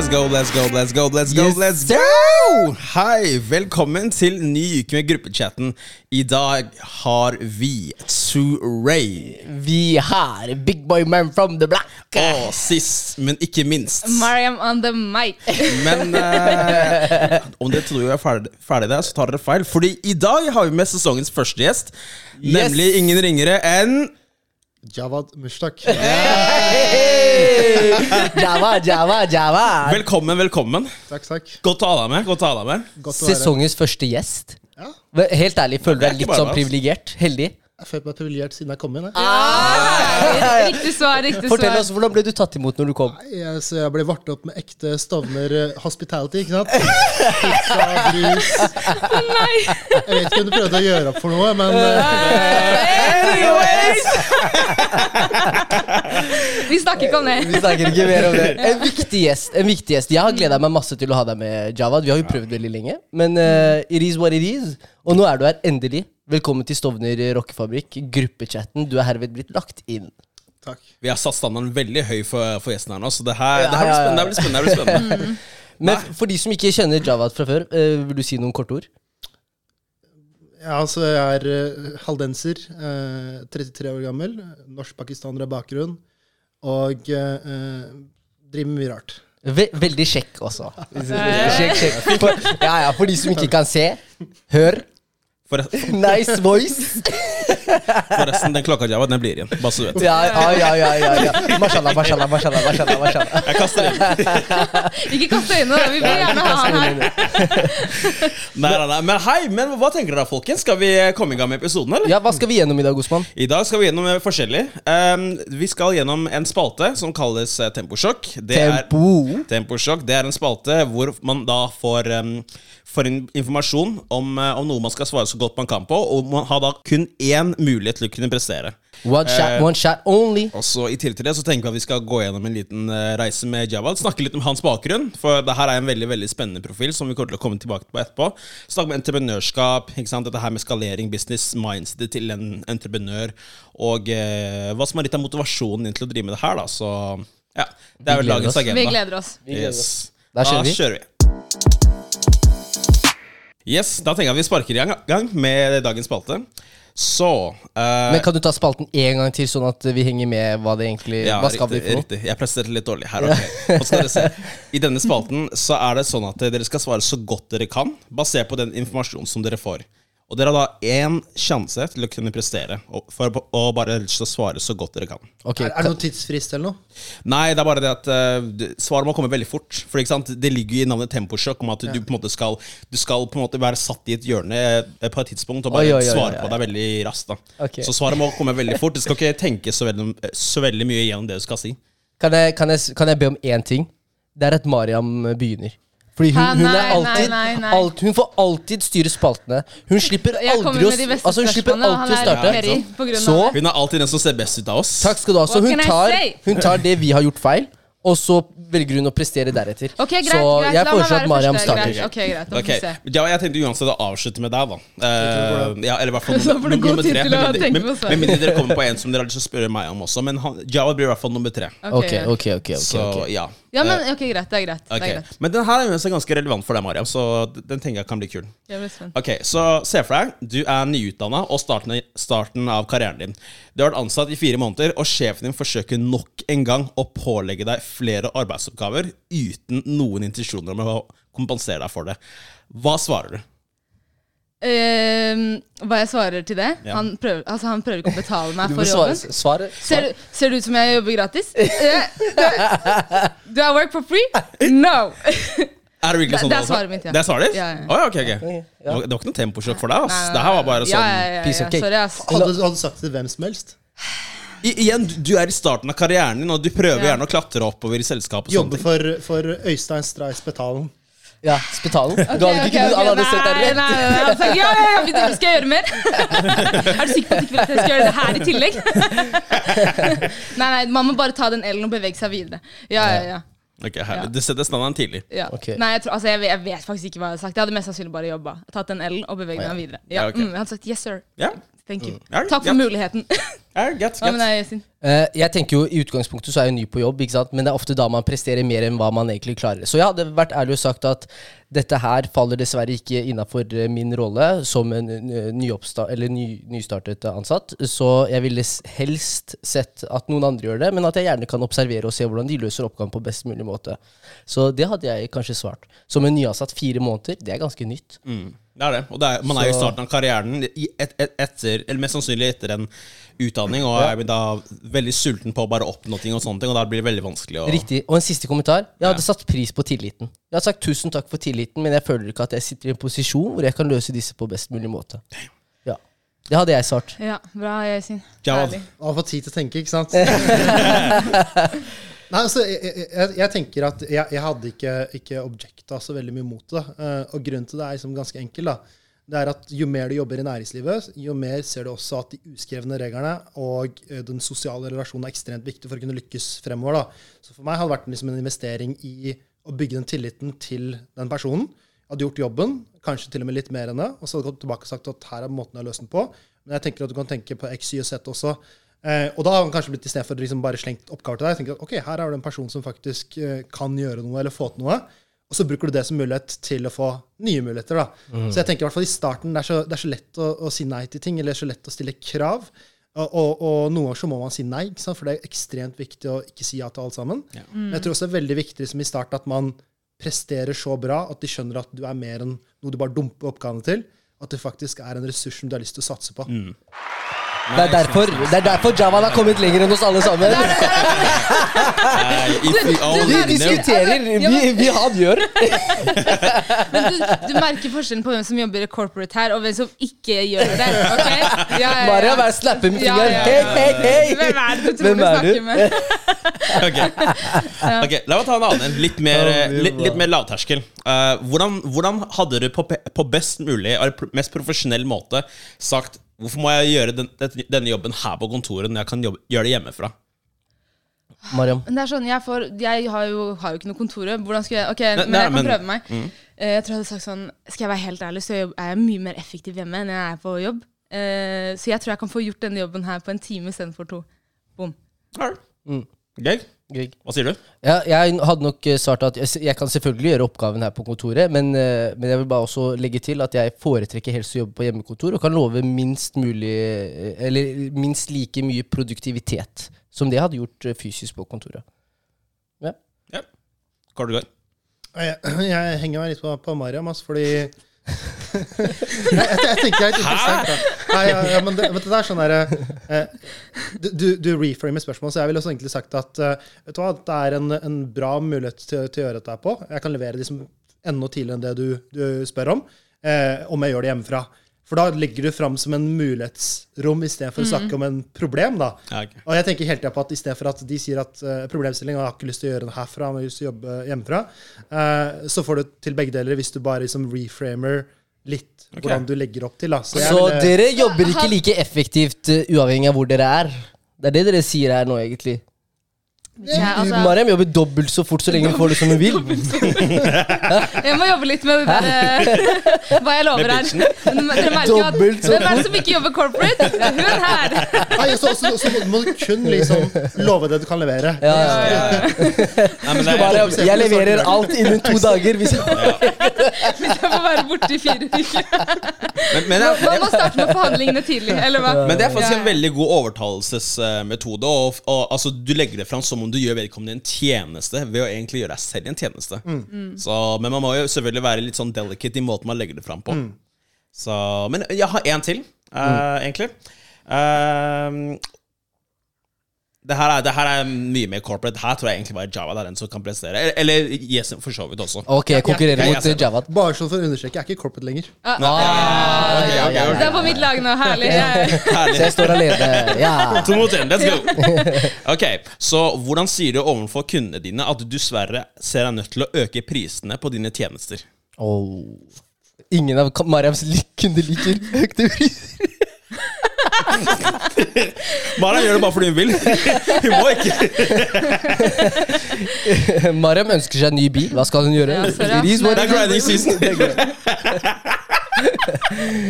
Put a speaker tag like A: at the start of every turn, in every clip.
A: Let's go, let's go, let's go, let's go,
B: Yes,
A: let's go! Hei, velkommen til ny uke med gruppechatten. I dag har vi Ray.
B: Vi har Big Boy Man from the Black.
A: Og sist, men ikke minst
C: Mariam on the mic.
A: Men eh, om dere tror jeg er ferdig, ferdig der, så tar dere feil. Fordi i dag har vi med sesongens første gjest. Nemlig ingen ringere enn
D: Javad Mushtaq.
B: Java, Java, Java.
A: Velkommen, velkommen.
D: Takk, takk.
A: Godt å ha deg med. godt å ha deg med
D: Godt å være
B: Sesongens første gjest.
D: Ja,
B: Helt ærlig, føler du deg litt sånn privilegert? Heldig?
D: Jeg føler meg privilegert siden jeg kom inn. Jeg.
C: Ah, riktig svar, riktig
B: Fortell oss, Hvordan ble du tatt imot når du kom?
D: Jeg, så jeg ble vart opp med ekte Stovner eh, hospitality, ikke sant? Pizza, brus
C: Nei.
D: Jeg vet ikke om du prøvde å gjøre opp for noe, men eh,
C: Vi snakker ikke om det.
B: Vi snakker ikke mer om det. En viktig gjest. en viktig gjest Jeg har gleda meg masse til å ha deg med, Javad. Vi har jo prøvd veldig lenge. Men uh, it is what it is. Og nå er du her endelig. Velkommen til Stovner rockefabrikk. Gruppechatten. Du er herved blitt lagt inn.
D: takk.
A: Vi har satt standarden veldig høy for, for gjesten her nå, så det her,
B: Ja,
A: det her blir spennende. Det blir spennende, det blir spennende.
B: Men for de som ikke kjenner Javad fra før, uh, vil du si noen korte ord?
D: Ja, altså, jeg er uh, haldenser. uh, 33 år gammel. Norsk-pakistaner av bakgrunn. Og eh, eh, driver med mye rart.
B: Ve veldig kjekk også. Sjekk, sjekk. For, ja, ja, for de som ikke kan se, hør.
A: For,
B: Nice voice.
A: forresten, den klokka den blir igjen. Bare så du vet.
B: Ja, ja, ja. ja, ja. Mashallah, mashallah, mashallah. mashallah, mashallah.
A: Jeg kaster inn.
C: Ikke kast øynene. Vi vil gjerne ha han her.
A: Nei, nei, nei. Men hei, men hva tenker dere, folkens? Skal vi komme i gang med episoden, eller?
B: Ja, Hva skal vi gjennom i dag, Osman?
A: I dag skal vi gjennom eh, forskjellig. Um, vi skal gjennom en spalte som kalles eh, Temposjokk. Det er-
B: Tempo.
A: Temposjokk. Det er en spalte hvor man da får, um, in informasjon om, eh, om noe man skal svare så godt man kan på, og man har da kun én mulighet til å kunne prestere.
B: One shot,
A: Eh,
B: one shot only.
A: Og så I tillegg til det så tenker vi at vi skal gå gjennom en liten eh, reise med Jawad. Snakke litt om hans bakgrunn, for det her er en veldig veldig spennende profil som vi kommer til å komme tilbake på etterpå. Snakke om entreprenørskap, ikke sant? dette her med skalering, business, mindset til en entreprenør, og eh, hva som er litt av motivasjonen din til å drive med det her. da Så ja, det er vel
B: gleder
A: dagens agenda.
C: Vi gleder oss.
A: Yes.
B: Da kjører vi.
A: kjører vi. Yes, Da tenker jeg vi sparker i gang, med dagens spalte. Så uh,
B: Men kan du ta spalten en gang til, sånn at vi henger med hva det egentlig
A: Ja,
B: Hva skal
A: riktig,
B: vi for
A: riktig. Jeg presterte litt dårlig her. ok. Skal dere se. I denne spalten så er det sånn at dere skal svare så godt dere kan, basert på den informasjonen som dere får. Og dere har da én sjanse til å kunne prestere, og for å bare svare så godt dere kan.
B: Okay.
D: Er, er det noen tidsfrist eller noe?
A: Nei, det er bare det at uh, svaret må komme veldig fort. For ikke sant? Det ligger jo i navnet temposjokk om at du på en måte skal Du skal på en måte være satt i et hjørne eh, på et tidspunkt og bare
B: Oi, oi, oi,
A: svare
B: oi, oi.
A: på deg veldig raskt. da
B: okay.
A: Så svaret må komme veldig fort. Du skal ikke tenke så veldig, så veldig mye gjennom det du skal si.
B: kan, jeg, kan, jeg, kan jeg be om én ting? Det er at Mariam begynner. Fordi hun,
C: Hæ,
B: hun, er alltid,
C: nei, nei, nei.
B: Alt, hun får alltid styre spaltene. Hun slipper aldri å altså, Hun slipper alltid å starte.
C: Perry på grunn av
B: Så.
A: Hun er alltid den som ser best ut av oss.
B: Takk skal du ha. Så hun tar, hun tar det vi har gjort feil, og så velger hun å prestere deretter.
C: Okay, greit.
B: så
C: greit.
B: jeg foreslår at Mariam starter.
C: Greit. Ok, greit. Nå får
A: Ok,
C: vi se.
A: ja, Jeg tenkte uansett å avslutte med deg, da. Uh, ja, eller i hvert fall nummer tre. Med mindre- dere kommer på en som dere har lyst til å spørre meg om også. Men han, Java blir i hvert fall nummer tre.
B: Ok,
C: okay,
B: ok, ok, ok,
A: Så ja.
C: Ja, men
A: Eh,
C: ok, greit. Det er greit. Det er greit.
A: Men den her er jo ganske relevant for deg, Mariam, så den tenker jeg kan bli kul. Ok, Så se for deg, du er nyutdanna og starten, starten av karrieren din. Du har vært ansatt i fire måneder, og sjefen din forsøker nok en gang å pålegge deg flere arbeidsoppgaver uten noen intensjoner om å kompensere deg for det. Hva svarer du?
C: Ehm, hva jeg svarer til det?
A: Ja.
C: Han, prøver, altså, han prøver ikke å betale meg for
B: svare.
C: jobben.
B: svare,
C: Ser,
B: svare.
C: du- ser det ut som jeg jobber gratis? Eh, Do I work for free? No!
A: Er det virkelig sånn?
C: det er svaret mitt, ja.
A: Det er svaret ditt?
C: Ja, ja.
A: Oh, ja, okay. ok.
B: Ja.
A: Det var- ikke noe temposjokk for deg, ass. Det her var bare
C: ja,
A: sånn
C: ja, ja,
B: piece of cake.
C: Sorry, ass.
D: Hadde, hadde du sagt det til hvem som helst?
A: I, Igjen, du- er i starten av karrieren din, og du prøver
C: Ja.
A: gjerne å klatre oppover i selskapet.
D: Jobbe for, for Øystein Streis Spetalen.
B: Ja, Spitalen. Du hadde ikke
C: ok,
B: Han hadde sett deg
C: nei,
B: rett.
C: Nei, nei, nei, altså, ja, ja, ja, vi- skal jeg gjøre mer? er du sikker på at du ikke vil at jeg skal gjøre det her i tillegg? nei, nei, man må bare ta den L-en og bevege seg videre. Ja, ja, ja.
A: Ok, herlig.
C: Ja.
A: Du setter standarden tidlig.
C: ja.
B: Okay.
C: Nei, jeg, tror, altså, jeg, vet- jeg vet faktisk ikke hva jeg hadde sagt. Jeg hadde mest sannsynlig bare jobba. Tatt den L-en og beveget meg videre.
A: Ja, okay.
C: mm, jeg hadde sagt yes, sir.
A: Ja,
C: Thank you.
A: Mm.
C: Takk for muligheten.
A: Get, get.
B: Eh, jeg tenker jo I utgangspunktet så er jeg ny på jobb, ikke sant? men det er ofte da man presterer mer enn hva man egentlig klarer. Så jeg hadde vært ærlig og sagt at dette her faller dessverre ikke innafor min rolle som en eh, ny, nystartet ansatt. Så jeg ville helst sett at noen andre gjør det, men at jeg gjerne kan observere og se hvordan de løser oppgaven på best mulig måte. Så det hadde jeg kanskje svart. Som en nyansatt fire måneder, det er ganske nytt.
A: Mm, det er det. Og det er, man er jo i starten av karrieren, i et, et, etter, eller mest sannsynlig etter en utdanning, og er da veldig sulten på å bare oppnå ting, og sånne ting, og da blir det veldig vanskelig å
B: Riktig. Og en siste kommentar. Jeg hadde
A: Ja.
B: satt pris på tilliten. Jeg har sagt tusen takk for tilliten, men jeg føler ikke at jeg sitter i en posisjon hvor jeg kan løse disse på best mulig måte. Ja. Det hadde jeg svart.
C: Ja, bra. Herlig.
D: Man får tid til å tenke, ikke sant? Nei, altså, jeg, jeg, jeg, tenker at jeg, jeg hadde ikke, ikke objekta så veldig mye mot det. Eh, og grunnen til det er liksom ganske enkel. da. Det er at Jo mer du jobber i næringslivet, jo mer ser du også at de uskrevne reglene og eh, den sosiale relasjonen er ekstremt viktig for å kunne lykkes fremover. da. Så for meg hadde det vært liksom en investering i å bygge den tilliten til den personen. Hadde gjort jobben, kanskje til og med litt mer enn det, og så hadde jeg gått tilbake og sagt at her er måten jeg har løst den på. Men jeg tenker at du kan tenke på X, Y og Z også. Eh, og da har han kanskje blitt i stedet for liksom bare slengt oppgaver til deg. tenker at ok, her er det en person som faktisk eh, kan gjøre noe eller få til noe. Og så bruker du det som mulighet til å få nye muligheter. da. Så jeg tenker i hvert fall i starten, det er så, det er så lett å, å si nei til ting, eller så lett å stille krav. Og, og, og noen ganger så må man si nei, ikke sant? for det er ekstremt viktig å ikke si ja til alt sammen.
A: Ja.
D: Men jeg tror også det er veldig viktig liksom, i starten at man presterer så bra at de skjønner at du er mer enn noe du bare dumper oppgavene til. At det faktisk er en ressurs som du har lyst til å satse på.
B: Det er derfor, det er derfor Javan har kommet lenger enn oss alle sammen. Vi diskuterer, vi, vi gjør.
C: Men du, du merker forskjellen på hvem som jobber i corporate her, og hvem som ikke gjør det. ok? Ja, ja, ja.
B: Maria bare slapper med fingeren. Hei, hei, hei!
C: Hvem er det du tror du
B: er
C: snakker med?
A: Ok. Ok, La meg ta en annen. Litt mer, litt, litt mer lavterskel. Uh, hvordan, hvordan hadde du på, på best mulig og mest profesjonell måte sagt Hvorfor må jeg gjøre den, denne jobben her på kontoret når jeg kan jobbe, gjøre det hjemmefra?
B: Mariam.
C: Det er sånn, Jeg, får, jeg har, jo, har jo ikke noe kontoret. Hvordan skal jeg Ok,
A: Nei,
C: men
A: nei,
C: jeg kan
A: men-
C: prøve meg.
A: Mm.
C: Eh, Jeg tror jeg hadde sagt sånn Skal jeg være helt ærlig, så er jeg mye mer effektiv hjemme enn jeg er på jobb. Eh, Så jeg tror jeg kan få gjort denne jobben her på en time istedenfor to.
A: Bom.
B: Mm.
A: Gøy?
B: Gøy.
A: Hva sier du?
B: Ja, jeg hadde nok eh, svart at jeg, kan selvfølgelig gjøre oppgaven her på kontoret, men, eh, men jeg vil bare også legge til at jeg foretrekker helst å jobbe på hjemmekontor og kan love minst mulig eh, Eller minst like mye produktivitet som det jeg hadde gjort fysisk på kontoret.
A: Ja. ja. Hva har du godt.
D: Jeg, jeg henger meg litt på, på Mariam, altså, fordi jeg, jeg, tenker det er litt interessant. Da. Nei, ja, ja, men, det, men det er sånn der, eh, du, du, du reframer spørsmålet, så jeg ville også egentlig sagt at eh, vet du hva, det er en, en bra mulighet til, til å gjøre dette på. Jeg kan levere liksom enda tidligere enn det du, du spør om, eh, om jeg gjør det hjemmefra. For da legger du fram som en mulighetsrom istedenfor for å snakke om en problem. da.
A: Ja, ok.
D: Og jeg tenker hele tida på at i stedet for at de sier at uh, problemstilling og jeg har ikke lyst til å gjøre det herfra, men jeg har lyst til å jobbe hjemmefra, uh, så får du til begge deler hvis du bare liksom reframer litt
A: okay.
D: hvordan du legger opp til. da. jeg
B: Så
D: ville-
B: dere jobber ikke like effektivt uh, uavhengig av hvor dere er. Det er det dere sier her nå, egentlig.
C: Ja, altså,
B: Mariam jobber dobbelt så fort så lenge hun får det som hun vil.
C: jeg må jobbe litt med det der, hva jeg lover her. Men Dere merker jo at
B: Dobbelt så
C: Hvem er det som ikke jobber corporate? Det er hun her!
D: Nei, så, så, så må du kun liksom love det du kan levere.
B: Ja, ja, ja.
A: Nei, men det,
B: Mariam, jeg leverer alt innen to dager. Hvis
C: Hvis jeg får være borte i fire uker.
A: men, men, jeg,
C: Man må starte med forhandlingene tidlig, eller hva?
A: Men det er faktisk en veldig god overtalelsesmetode. Og, og, altså, du legger det fram som om du gjør vedkommende en tjeneste ved å egentlig gjøre deg selv en tjeneste. Så, men man må jo selvfølgelig være litt sånn delicate i måten man legger det fram på. Så, men jeg har én til, eh, egentlig. Eh, det her, er, det her er mye mer corporate. Her tror jeg egentlig bare Java er den som kan prestere. Eller, eller yes, for så vidt også.
B: Ok, konkurrerer mot. Javad.
D: Bare sånn for å understreke, jeg er ikke corporate lenger.
C: Ah,
A: Ja, okay, okay, okay.
C: Det er på mitt lag nå. Herlig. herlig.
B: Så jeg står alene. Ja.
A: To mot én, let's go! Ok, Så hvordan sier du overfor kundene dine at du dessverre ser deg nødt til å øke prisene på dine tjenester?
B: Oh. Ingen av Mariams kunder liker økte priser.
A: Mariam gjør det bare fordi hun vil. Hun må ikke.
B: Mariam ønsker seg en ny bil. Hva skal hun gjøre?
C: Ja,
A: Det er grinding season.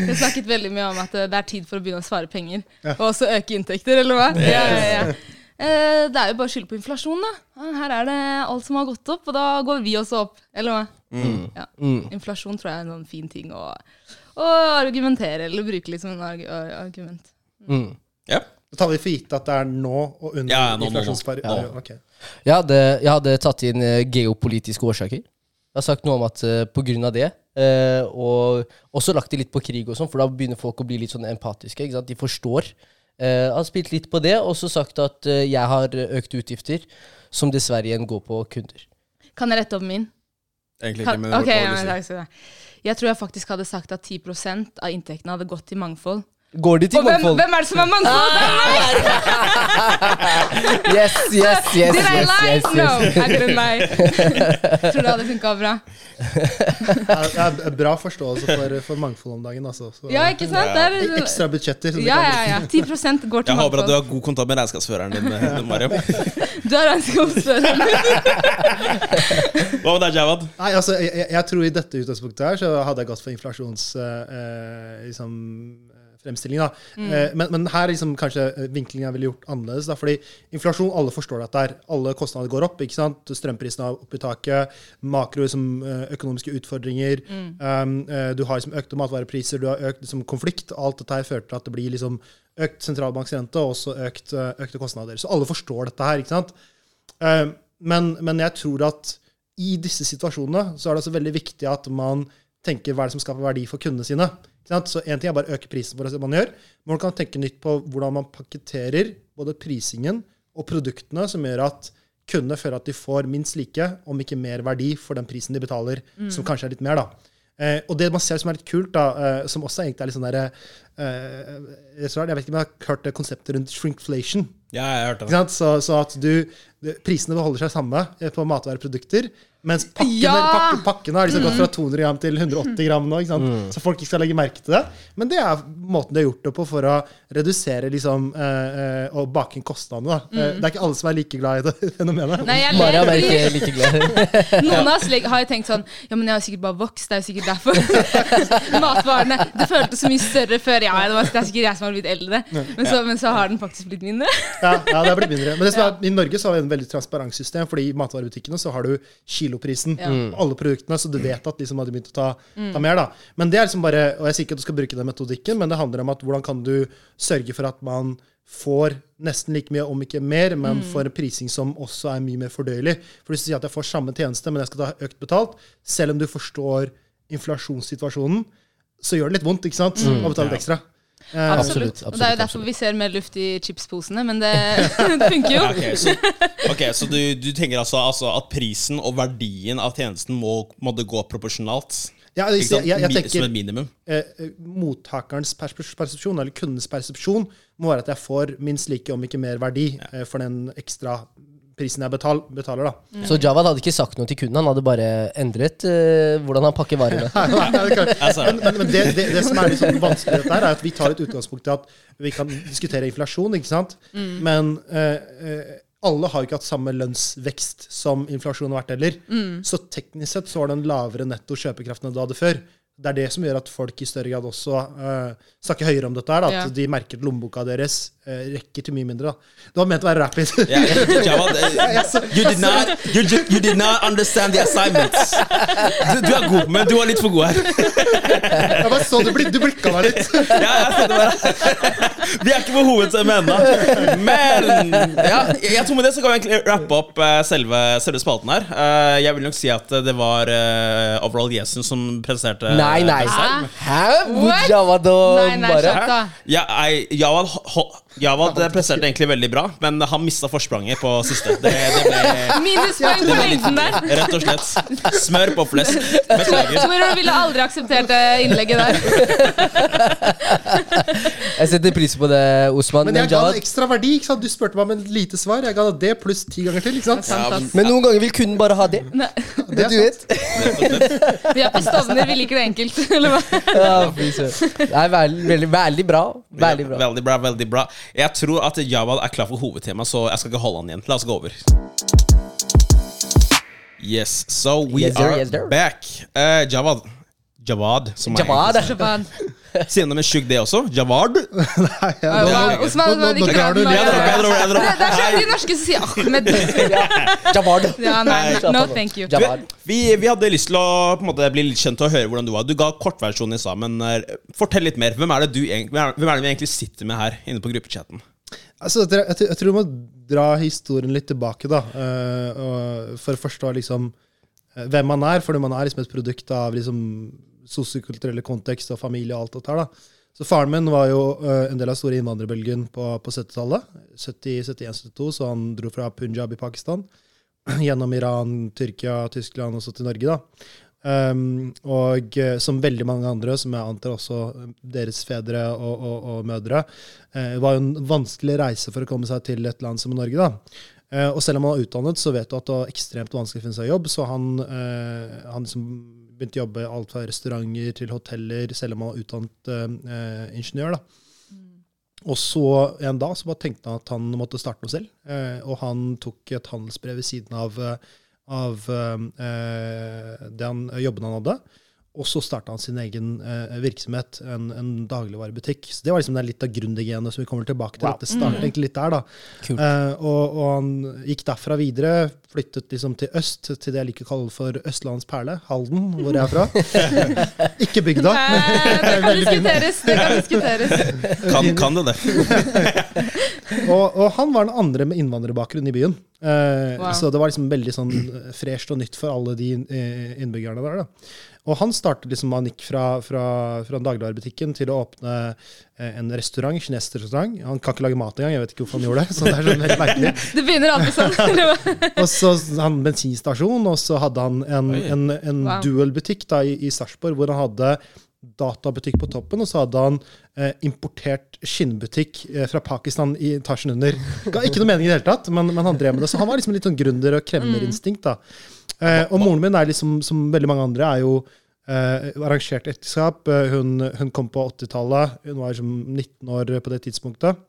C: Vi snakket veldig mye om at eh, det er tid for å begynne å svare penger. Og også øke inntekter, eller hva? Ja, ja, ja. Eh, Det er jo bare å skylde på inflasjon, da. Her er det alt som har gått opp, og da går vi også opp. Eller hva? Ja. Inflasjon tror jeg er en sånn fin ting å, å argumentere eller bruke litt som en arg argument.
B: Mm.
A: Ja.
D: Da tar vi for gitt at det er nå og under
A: Ja, nå, nå, nå. Nå.
D: Ja, Okay.
B: Jeg hadde, jeg hadde tatt inn eh, geopolitiske årsaker. Jeg har sagt noe om at uh, på grunn av det, uh, og også lagt det litt på krig og sånn, for da begynner folk å bli litt sånn empatiske. ikke sant? De forstår. Uh, Jeg har spilt litt på det, og så sagt at uh, jeg har økte utgifter, som dessverre igjen går på kunder.
C: Kan jeg rette opp min?
A: Egentlig ikke, men
C: kan,
A: hva
C: ja, men takk skal du ha. Jeg tror jeg faktisk hadde sagt at 10% av inntektene hadde gått til mangfold.
B: Går de til
C: Og hvem, hvem er det som er mangfold? Det er meg!
B: Yes, yes, yes,
C: Did I
B: yes,
C: lie?
B: yes,
C: No,
B: yes.
C: I didn't lie. Tror det hadde funka bra.
D: Det er- er bra forståelse for, for mangfold om dagen. Altså. Så,
C: Ja, ikke sant? Det er,
D: Ekstra budsjetter.
C: ja, ja, ja. 10 går til
A: Jeg håper at du har god kontakt med regnskapsføreren din, eh, Mariam.
C: Du har regnskapsfører.
A: Hva med deg, Javad?
D: Nei, altså, jeg, jeg- tror i dette utgangspunktet her så hadde jeg gått for inflasjons... eh, liksom, fremstilling da. Eh, men, men her liksom kanskje eh, vinklingen er ville gjort annerledes. da, fordi inflasjon, alle forstår dette her. Alle kostnader går opp. ikke sant? Strømprisene er oppe i taket. Makro liksom, eh, økonomiske utfordringer. Um, eh, du har liksom økte matvarepriser, du har økt liksom, konflikt. Alt dette her fører til at det blir liksom økt sentralbanksrente og også økt, økte kostnader. Så alle forstår dette her. ikke sant? Eh, men, men jeg tror at i disse situasjonene så er det også veldig viktig at man tenker hva er det som skaper verdi for kundene sine. Så en ting er bare å øke prisen på det man gjør, men man kan tenke nytt på hvordan man pakketterer både prisingen og produktene som gjør at kundene føler at de får minst like, om ikke mer verdi, for den prisen de betaler, som kanskje er litt mer. da. Eh, og det man ser som er litt kult, da, eh, som også egentlig er litt sånn derre eh, Jeg jeg vet ikke om jeg har hørt det konseptet rundt shrinkflation.
A: Ja, jeg
D: hørte
A: det.
D: sant? Så, så at du, du Prisene beholder seg samme eh, på matvareprodukter, mens pakkene,
C: Ja!
D: pakkene har liksom gått fra 200 gram til 180 gram nå. Ikke sant? Så folk ikke skal legge merke til det. Men det er måten de har gjort det på for å redusere liksom, eh, eh, og bake inn kostnadene. Eh, det er ikke alle som er like glad i det fenomenet.
C: Nei, jeg Maria
B: er ikke like glad.
C: noen av oss har jo tenkt sånn Ja, men jeg har sikkert bare vokst. Det er jo sikkert derfor. Matvarene Det føltes så mye større før. Ja, det, var, det er sikkert jeg som har blitt eldre. Men så, men så har den faktisk blitt mindre.
D: Ja, ja, det har blitt mindre. Men det som er, i Norge så har vi en veldig transparent system, fordi i matvarebutikkene så har du kiloprisen
C: Ja.
D: på alle produktene, så du vet at liksom, hadde begynt å ta, ta mer. da. Men det er liksom bare, og jeg sier ikke at du skal bruke den metodikken, men det handler om at hvordan kan du sørge for at man får nesten like mye, om ikke mer, men får en prising som også er mye mer fordøyelig. For hvis du sier at jeg får samme tjeneste, men jeg skal ta økt betalt, selv om du forstår inflasjonssituasjonen, så gjør det litt vondt ikke sant? å betale litt ekstra. Eh,
B: Absolutt,
C: Og det er jo
B: absolutt,
C: derfor vi ser mer luft i chipsposene, men det, det funker jo.
A: Ok, så, okay, så du, du tenker altså, altså at prisen og verdien av tjenesten må, må gå proporsjonalt?
D: Ja, jeg, jeg, jeg
A: tenker, Som et minimum?
D: eh, eh, mottakerens persepsjon, eller kundens persepsjon, må være at jeg får minst like, om ikke mer verdi, eh, for den ekstra prisen jeg betal, betaler. da.
B: Så Javad hadde ikke sagt noe til kunden, han hadde bare endret uh, hvordan han pakker varene.
A: Altså.
D: men men, men det, det, det som er litt sånn vanskelig dette, her, er at vi tar et utgangspunkt i at vi kan diskutere inflasjon, ikke sant? men uh, eh, alle har jo ikke hatt samme lønnsvekst som inflasjonen har vært heller. Så teknisk sett så har den lavere netto kjøpekraften enn du hadde før. Det er det som gjør at folk i større grad også uh, snakker høyere om dette. her, da, At
C: Ja.
D: de merker at lommeboka deres uh, rekker til mye mindre. da. Det var ment å være rapid.
A: You, did not, you, you did not understand the assignments. Du, du er god, men du var litt for god her.
D: Jeg bare så du, blik, du blikka meg litt.
A: Ja, det var, vi er ikke på hovedtema ennå. Men ja, jeg tror med det så kan vi egentlig rappe opp eh, selve, selve spalten her. Uh, jeg vil nok si at det var uh, Overall Jesen som presenterte
B: Nei, nei.
A: nei.
B: Hæ?
C: What?
B: Javad og
C: Nei, nei,
B: bare
C: slapp da.
A: Ja, jeg, Javad, ho- Javad presterte egentlig veldig bra, men han mista forspranget på siste. Det, det ble
C: Minuspoeng på lengden der.
A: rett og slett smør på flesk. Beklager.
C: Toro ville aldri akseptert det innlegget der.
B: Jeg setter pris på det, Osman.
D: Men
B: Men,
D: jeg ga det ekstra verdi. ikke sant? Du spurte meg om et lite svar. Jeg ga deg det pluss ti ganger til. ikke sant?
C: Ja, men,
B: men noen ganger vil kunden bare ha det.
C: Nei,
B: Det du vet.
C: Vi er på Stovner, vi liker det enkelt. Eller hva?
B: Ja, Nei. Det veldig, veldig, veldig bra. Veldig bra.
A: Veldig bra, veldig bra. Jeg tror at Javad er klar for hovedtema, så jeg skal ikke holde han igjen. La oss gå over. Yes, so we
B: Yes, sir,
A: are
B: yes,
A: back. Uh, Javad, Jawad. Som er
B: Jawad.
A: Sier han det med tjukk D også? Jawad?
D: Nei, ja, nå-
C: Osman,
D: nå- nå- nå drar du.
C: Det er sånn de norske som sier Ahmed.
B: Jawad.
C: Ja, nei,
B: Nei,
C: no thank you.
A: Vi, vi hadde lyst til å på en måte, bli litt kjent og høre hvordan du var. Du ga kortversjonen i stad, men eh, fortell litt mer. Hvem er, det du, hvem er det vi egentlig sitter med her inne på gruppechatten?
D: Altså, jeg, jeg, jeg tror du må dra historien litt tilbake, da. eh, og for å forstå liksom eh, hvem man er, fordi man er liksom et produkt av liksom sosiokulturelle kontekst og familie og alt dette her. da. Så faren min var jo eh, en del av store innvandrerbølgen på, på 70-tallet. 70-71-72, så han dro fra Punjab i Pakistan. Gjennom Iran, Tyrkia, Tyskland og så til Norge, da. Um, og eh, som veldig mange andre, som jeg antar også eh, deres fedre og, og, og mødre, uh, var jo en vanskelig reise for å komme seg til et land som Norge. da. Uh, og selv om han var utdannet, så vet du at det var ekstremt vanskelig å finne seg jobb. Så han, uh, han liksom begynte å jobbe alt fra restauranter til hoteller, selv om han var utdannet eh, ingeniør. da. Og så en dag så bare tenkte han at han måtte starte noe selv. Eh, og han tok et handelsbrev ved siden av, eh, av eh, den jobben han hadde. Og så starta han sin egen eh, virksomhet, en, en dagligvarebutikk. Så Det var liksom litt av gründergenet som vi kommer tilbake til.
B: Wow.
D: Det startet egentlig litt der, da.
B: Cool.
D: Eh, og, og han gikk derfra videre, flyttet liksom til øst, til det jeg liker å kalle for Østlandets perle, Halden, hvor jeg er fra. Ikke bygda.
C: Det kan diskuteres. Det kan diskuteres.
A: Kan, kan det det?
D: og, og han var den andre med innvandrerbakgrunn i byen. Eh,
C: Wow.
D: Så det var liksom veldig sånn eh, fresht og nytt for alle de eh, innbyggerne der. da. Og han startet liksom, han gikk fra, fra, fra dagligvarebutikken til å åpne eh, en restaurant, kinesisk restaurant. Han kan ikke lage mat engang, jeg vet ikke hvorfor han gjorde det. så det er sånn helt merkelig.
C: Det begynner alltid sånn.
D: Og så hadde han bensinstasjon, og så hadde han en, en, en
C: Wow.
D: dual-butikk da, i, i Sarpsborg, hvor han hadde databutikk på toppen, og så hadde han eh, importert skinnbutikk eh, fra Pakistan i etasjen under. Ga ikke noe mening i det hele tatt, men, men han drev med det. Så han var liksom litt sånn gründer- og kremmerinstinkt. da. Eh, og moren min er liksom, som veldig mange andre, er jo eh, arrangert ekteskap. Eh, hun, hun kom på 80-tallet. Hun var liksom 19 år på det tidspunktet.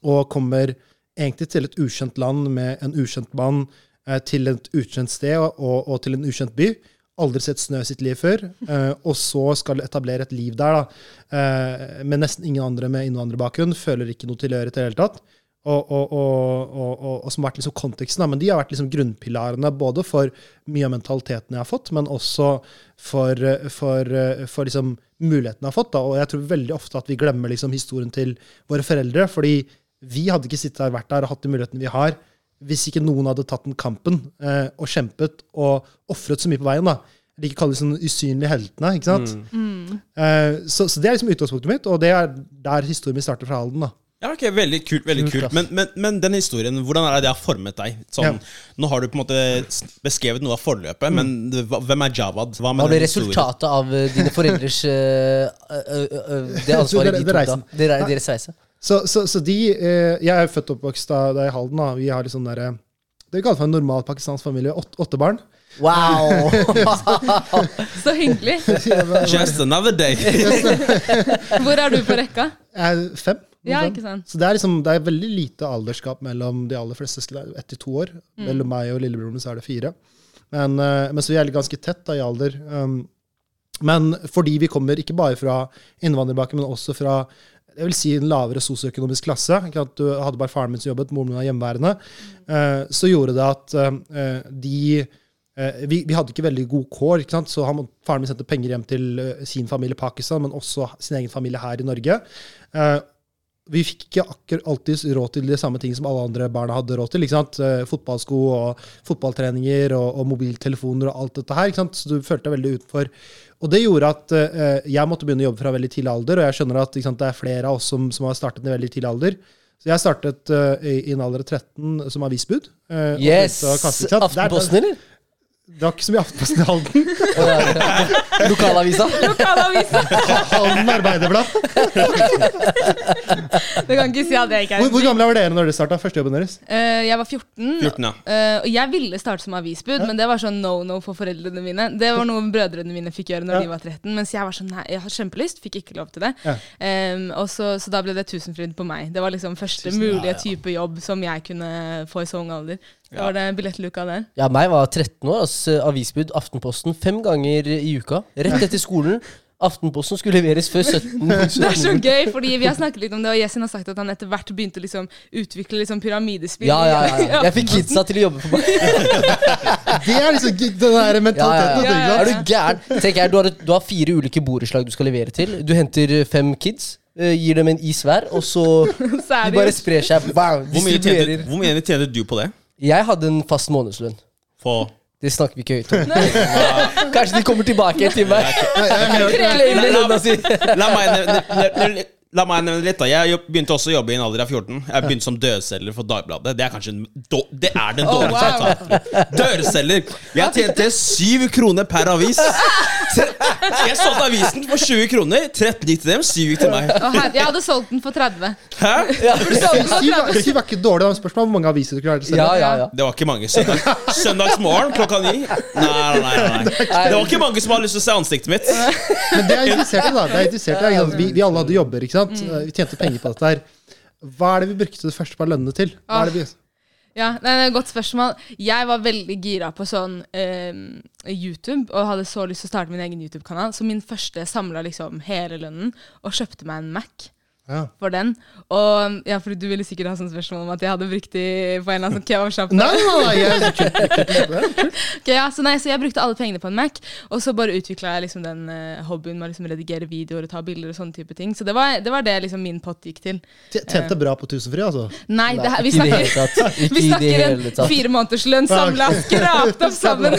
D: Og kommer egentlig til et ukjent land med en ukjent mann eh, til et ukjent sted og, og, og til en ukjent by. Aldri sett snø i sitt liv før. Eh, og så skal etablere et liv der, da. Eh, med nesten ingen andre med innvandrerbakgrunn. Føler ikke noe tilhørighet i det hele tatt. Og, og, og, og, og, og som har vært liksom konteksten. Men de har vært liksom grunnpilarene både for mye av mentaliteten jeg har fått, men også for, for, for liksom mulighetene jeg har fått. Da. Og jeg tror veldig ofte at vi glemmer liksom historien til våre foreldre. fordi vi hadde ikke sittet der, vært der og hatt de mulighetene vi har, hvis ikke noen hadde tatt den kampen eh, og kjempet og ofret så mye på veien. da. de ikke kaller kalle sånn usynlige heltene. ikke sant? Eh, så, så det er liksom utgangspunktet mitt, og det er der historien min starter fra Halden. da.
A: Ja, ok, Veldig kult. veldig
B: Kult,
A: kult. Men, men, men den historien, hvordan er det det har formet deg? Sånn,
D: Ja.
A: Nå har du på en måte beskrevet noe av forløpet, men hvem er Jawad? Hva med
B: ble resultatet av eh, dine foreldres uh, uh, uh, Det ansvaret de tok da?
D: reisen.
B: Deres reise?
D: Så, så, så de eh, Jeg er født og oppvokst da, da i Halden. da. Vi har litt sånn der, det vi kaller for en normal pakistansk familie. Åt, åtte barn.
B: Wow!
C: Så hyggelig.
A: Just another day.
C: Hvor er du på rekka?
D: Jeg er fem.
C: Ja, ikke sant?
D: Så det er, liksom, det er veldig lite alderskap mellom de aller fleste. Ett til to år. Mellom meg og lillebroren min så er det fire. Men, eh, men så vi er ganske tett da, i alder. Um, men fordi vi kommer ikke bare fra innvandrerbakgrunn, men også fra jeg vil si en lavere sosioøkonomisk klasse. Ikke at du hadde bare faren min som jobbet, moren min var hjemmeværende. Uh, så gjorde det at uh, de vi, vi hadde ikke veldig god kår, ikke sant? så han, faren min sendte penger hjem til sin familie i Pakistan, men også sin egen familie her i Norge. Vi fikk ikke akkurat alltid råd til de samme ting som alle andre barna hadde råd til. ikke sant? Eh, fotballsko og fotballtreninger og, og mobiltelefoner og alt dette her. ikke sant? Så du følte deg veldig utenfor. Og det gjorde at eh, jeg måtte begynne å jobbe fra veldig tidlig alder, og jeg skjønner at sant, det er flere av oss som, som har startet i veldig tidlig alder. Så jeg startet uh, i, i en alder av 13 som avisbud. Uh,
B: Yes! Aftenposten, eller?
D: Det var ikke så mye Aftenposten i Halden.
B: Lokalavisa?
C: Lokalavisa!
D: Halden Arbeiderblad.
C: Det kan ikke si at jeg ikke
D: Hvor,
C: er
D: hvor gamle var dere når dere starta førstejobben deres?
C: Uh, Jeg var 14.
A: 14, ja.
C: uh, og jeg ville starte som avisbud, men det var sånn no no for foreldrene mine. Det var noe brødrene mine fikk gjøre når
D: Ja.
C: de var 13. Mens jeg var sånn nei, jeg har kjempelyst, fikk ikke lov til det.
D: Ja.
C: Og så, så da ble det Tusenfryd på meg. Det var liksom første
D: Tusen-
C: mulige
B: ja, ja.
C: type jobb som jeg kunne få i så ung alder. Da var det billettluka der.
B: Ja, meg var 13 år. Altså, avisbud Aftenposten fem ganger i uka. Rett etter skolen. Aftenposten skulle leveres før 17.
C: Det er så gøy, fordi vi har snakket litt om det, og Yesin har sagt at han etter hvert begynte å liksom utvikle liksom pyramidespill.
B: Ja, ja, ja, ja. Jeg fikk kidsa til å jobbe for meg.
D: Det er liksom den der
B: Ja,
D: mentaliteten.
B: ja, ja.
D: sant?
B: Er du gæren? Tenk her, du, har, du har fire ulike borettslag du skal levere til. Du henter fem kids, eh, gir dem en is hver, og så
C: Så
B: de bare sprer seg. Wow,
A: Hvor mye,
B: tjener,
A: hvor mye tjener du på det?
B: Jeg hadde en fast månedslønn.
A: For
B: Det snakker vi ikke høyt om. Kanskje de kommer tilbake til meg.
A: La meg la meg nevne litt. da Jeg begynte også å jobbe i en alder av 14. Jeg begynte som dødselger for Dagbladet. Det er kanskje en, Det er den
C: Oh,
A: dårligste
C: wow.
A: avtalen. Dørselger. Jeg tjente syv kroner per avis. Jeg solgte avisen for 20 kroner. 13 gikk til dem, 7 gikk til meg.
C: Jeg hadde solgt den for 30.
A: Hæ?
C: 30.
D: syv var ikke dårlig. Spørsmål hvor mange aviser du klarte å selge.
B: Ja, ja, ja.
A: Det var ikke mange. Søndag, søndagsmorgen klokka ni. Nei, nei, nei, nei. Det var ikke mange som hadde lyst til å se ansiktet mitt.
D: Men det er interessert i, da. Det er interessert i, vi, vi alle hadde jobber, ikke sant. Vi tjente penger på dette her. Hva er det vi brukte det første par lønnene til? Hva er det vi...
C: Ja, det er et godt spørsmål. Jeg var veldig gira på sånn eh, YouTube, og hadde så lyst til å starte min egen YouTube-kanal. Så min første samla liksom hele lønnen og kjøpte meg en Mac
D: Ja.
C: for den. Og ja, for du ville sikkert ha sånn spørsmål om at jeg hadde brukt de på en eller annen sånn kebabsjappe.
D: Nei, nei, jeg, kult, kult, kult, kult.
C: Ja, så, nei, så jeg brukte alle pengene på en Mac, og så bare utvikla jeg liksom den uh, hobbyen med å liksom redigere videoer og ta bilder og sånne type ting. Så det var det, var det liksom min pott gikk til.
D: Tjente bra på tusenfri, altså.
C: Nei, det, vi snakker vi snakker en fire måneders lønn samla, skrapt opp sammen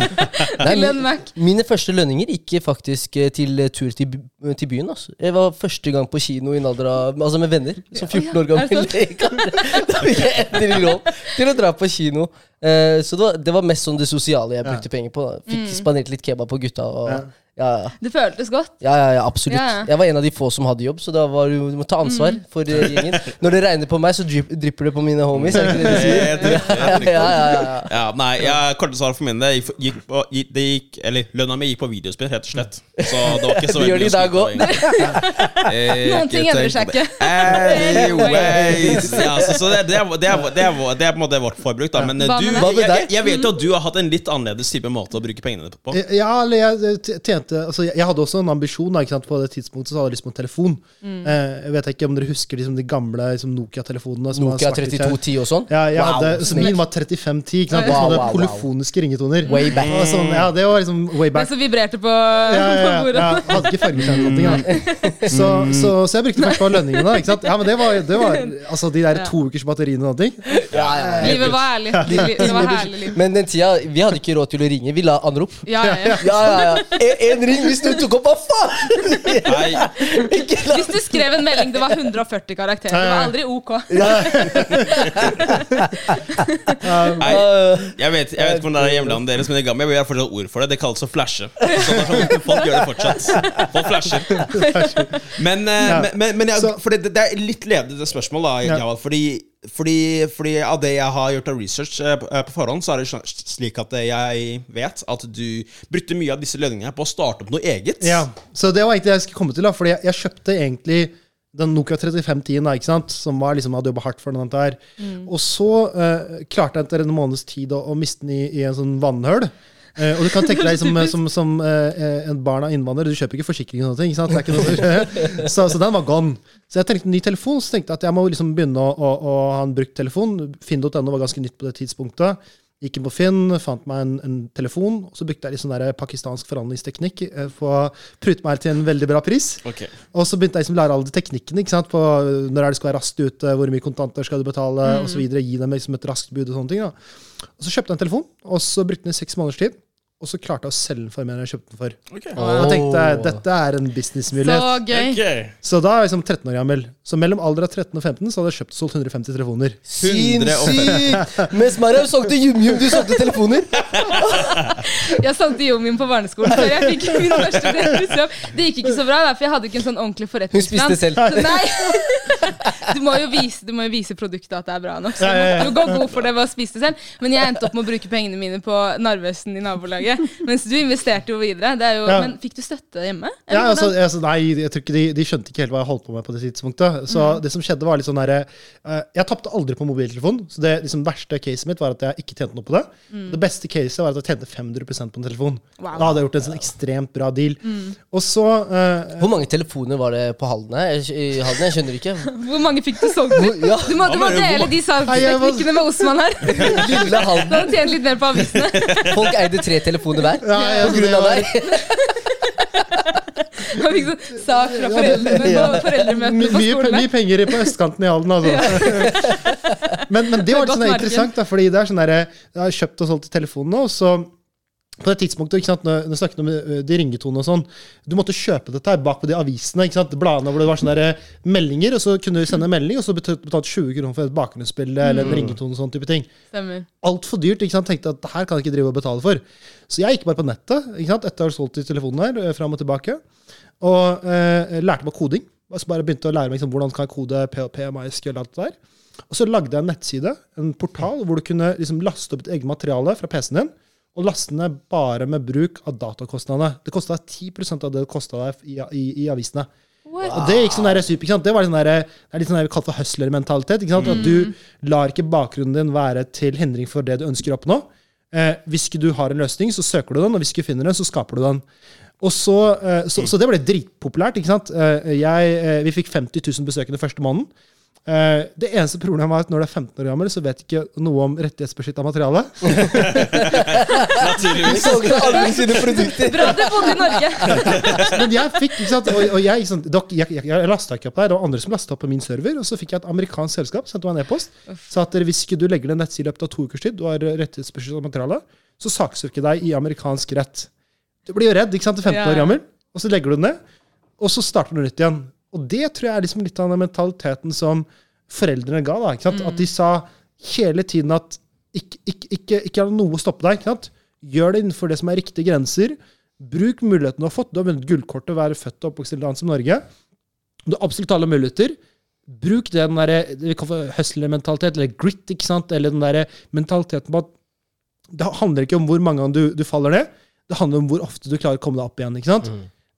B: Nei,
C: til en Mac.
B: Mine første lønninger gikk faktisk eh, til eh, tur til, til byen. Altså. Jeg var første gang på kino i en alder av, altså med venner, som 14 år gammel. da fikk jeg endelig lov til å dra på kino. Eh, så det var, det var mest sånn det sosiale jeg brukte penger på. da. Fikk spandert litt kebab på gutta. Og,
D: Ja.
C: Det føltes godt.
B: ja, ja, ja, absolutt.
C: Ja, ja.
B: Jeg var en av de få som hadde jobb, så da var du, du må ta ansvar for eh, gjengen. Når det regner på meg, så drypper det på mine homies. Er det ikke det du sier? Ja, ja, ja, ja.
A: Ja, nei, jeg, korte svar for min del gikk, på, det gikk, eller Lønna mi gikk på videospill, rett og slett. Så det var ikke så
B: Det gjør
A: veldig
B: det i dag
A: å skryte av.
C: Noen ting endrer seg ikke.
A: Anyways. Ja, så, så det, det, er, det, er, det, er, det er på en måte vårt forbruk, da. Men eh, du, jeg, jeg, jeg vet jo at du har hatt en litt annerledes type måte å bruke pengene på.
D: Ja, eller jeg t- tjente altså jeg, jeg hadde også en ambisjon da, ikke sant? på det tidspunktet. Så hadde jeg lyst på en telefon. Eh, jeg vet ikke om dere husker liksom, de gamle liksom, Nokia-telefonene. som
B: Nokia 3210 og sånn?
D: Ja, jeg
B: Wow,
D: hadde, så min var 3510, ikke sant?
B: Wow,
D: wow, hadde
B: wow, wow.
D: ringetoner.
B: Way back.
D: Og Sånn, ja, det var liksom way
C: Den
D: back.
C: som vibrerte på,
D: Ja, ja,
C: på
D: ja,
C: bordet.
D: ja, hadde ikke fargeskjerm eller Så, så, så jeg brukte først på lønningene. da, Ikke sant? Ja, men det var, det var altså de der to ukers batteriene og sånne ting.
B: Ja, ja, ja.
C: Livet var ærlig. Li- Det var herlig liv.
B: Men den tida, vi hadde ikke råd til å ringe. Vi la anrop.
C: Ja, ja, ja.
B: Ja, ja, ja. En, en ring hvis du tok opp, hva faen?
A: Nei,
B: Ikke la
C: Hvis du skrev en melding, det var 140 karakterer. Det var aldri OK.
A: nei jeg, vet, jeg vet ikke om det er hjemlandet deres, men i Gambia vi har fortsatt ord for det. Det kalles å flashe. Så det er sånn, folk gjør det fortsatt. Folk flasher. Men, eh, men, men, men jeg, for det, det er litt ledende spørsmål, da,
D: Ja.
A: Fordi, fordi, fordi av det jeg har gjort av research eh, på eh, forhånd, så er det slik at eh, jeg vet at du brukte mye av disse lønningene på å starte opp noe eget.
D: Ja, så det var egentlig det jeg skulle komme til. da, fordi jeg, jeg kjøpte egentlig den Nokia 3510, da, ikke sant? som var liksom, hadde jobba hardt for den. Der. Og så uh, klarte jeg etter en måneds tid å, å miste den i, i en sånn vannhull. Eh, og du kan tenke deg som, som, som eh, en barn av innvandrere, du kjøper ikke forsikring og sånne ting. ikke ikke så, så den var gone. Så jeg tenkte ny telefon, så tenkte jeg at jeg må liksom begynne å, å, å ha en brukt telefon. Finn.no var ganske nytt på det tidspunktet. Gikk inn på Finn, fant meg en, en telefon, og så brukte jeg litt sånn der pakistansk forhandlingsteknikk eh, for å prute meg til en veldig bra pris.
A: Okay.
D: Og så begynte jeg liksom å lære alle de teknikkene. ikke sant? På Når er det skal være raskt ute, hvor mye kontanter skal du betale, og osv. Gi dem liksom et raskt bud og sånne ting. da. Og så kjøpte jeg en telefon, og så brukte den i seks måneders tid. Og så klarte jeg å selge den for mer enn jeg kjøpte den for.
A: Ok.
D: Og da tenkte jeg dette er en
C: Så
D: businessmulighet.
C: gøy.
A: okay.
D: Så da er jeg liksom 13 år gammel. Så mellom alder av 13 og 15 så hadde jeg kjøpt og solgt 150 telefoner.
B: Sinnssykt! Mens Mario solgte jum-jum, du solgte telefoner.
C: Jeg solgte Yomin på barneskolen før jeg fikk min første deltidsjobb. Det gikk ikke så bra, da, for jeg hadde ikke en sånn ordentlig
B: Hun spiste selv.
C: Så nei. Du må, jo vise, du må jo vise produktet at det er bra nok. Så
D: ja.
C: du går god for det ved å spise det selv. Men jeg endte opp med å bruke pengene mine på Narvesen i nabolaget. Mens du investerte jo videre. Det er jo,
D: Ja.
C: Men fikk du støtte hjemme?
D: Ja, altså, altså, nei, jeg tror ikke de, de skjønte ikke helt hva jeg holdt på med på det tidspunktet. Så
C: Mm.
D: det som skjedde, var litt sånn derre uh, Jeg tapte aldri på mobiltelefon. Så det liksom, verste caset mitt var at jeg ikke tjente noe på det. Det beste caset var at jeg tjente 500 på en telefon.
C: Mm. Wow. Mm.
D: Da hadde jeg gjort en sånn ekstremt bra deal. Og så uh,
B: Hvor mange telefoner var det på Halden her? I Halden? jeg skjønner ikke.
C: Hvor mange fikk du solgt?
B: Hvor- Ja,
C: Du må, du må
A: mener
C: dele de salgsteknikkene med Osman her.
B: Lille
C: Du
B: Halden.
C: hadde tjent litt mer på avisene.
B: Folk eide tre telefoner hver.
D: ja, ja,
B: På grunn av deg.
C: Han fikk sånn sak fra foreldrene på
D: My,
C: foreldremøtene på skolen.
D: mye penger på østkanten i Halden, altså. men, men det var litt sånn interessant, da, fordi det er sånn derre Jeg har kjøpt og solgt telefonene, og så på det tidspunktet, ikke sant, når, jeg snakket om uh, de ringetonene og sånn Du måtte kjøpe dette her bak på de avisene, ikke sant, bladene hvor det var sånne der, meldinger, og så kunne du sende en melding, og så betalte betalt 20 kroner for et bakgrunnsbilde eller en ringetone og sånn type ting. Altfor dyrt. ikke sant, Tenkte at det her kan jeg ikke drive og betale for. Så jeg gikk bare på nettet ikke sant, etter å ha solgt de telefonene her, uh, fram og tilbake, og eh, lærte meg koding. Altså bare begynte å lære meg liksom, hvordan kan jeg kode PHP, MySQL og alt det der. Og så lagde jeg en nettside, en portal, hvor du kunne liksom laste opp et eget materiale fra PC-en din, og laste ned bare med bruk av datakostnadene. Det kosta 10% av det det kosta deg i, i, i avisene.
C: What?
D: Og det gikk sånn der super, ikke sant? Det var sånn der, det er litt sånn der vi kaller for hustler-mentalitet. ikke sant? At du lar ikke bakgrunnen din være til hindring for det du ønsker å oppnå. Eh, hvis ikke du har en løsning, så søker du den, og hvis ikke du finner den, så skaper du den. Og så, eh, så, så det ble dritpopulært. ikke sant? Eh, jeg, eh, vi fikk 50 000 besøkende første måneden. Eh, det eneste problemet var at når du er 15 år gammel, så vet du ikke noe om rettighetsbeskytta materiale.
A: Naturligvis.
B: Solgte alle sine produkter.
C: Bra du bodde i Norge.
D: Men jeg fikk, ikke sant, og, og jeg, ikke sant, dere- jeg, jeg, jeg lasta ikke opp der, det var andre som lasta opp på min server. Og så fikk jeg et amerikansk selskap sendte meg en e-post. Sa at hvis ikke du legger ned nettside i løpet av to ukers tid, du har rettighetsbeskytta materiale, så saksøker jeg deg i amerikansk rett. Du blir jo redd, ikke sant, er 15
C: Ja.
D: år gammel, og så legger du den ned, og så starter du nytt igjen. Og det tror jeg er liksom litt av den mentaliteten som foreldrene ga. da, ikke sant? At de sa hele tiden at ikke, ikke, ikke, ikke la noe stoppe deg. ikke sant? Gjør det innenfor det som er riktige grenser. Bruk muligheten du har fått. Du har vunnet gullkortet å være født og oppvokst i et land som Norge. Du har absolutt alle muligheter. Bruk den der, vi kaller hustler-mentalitet, eller grit, ikke sant? eller den der mentaliteten på at det handler ikke om hvor mange ganger du, du faller ned, det handler om hvor ofte du klarer å komme deg opp igjen. ikke sant?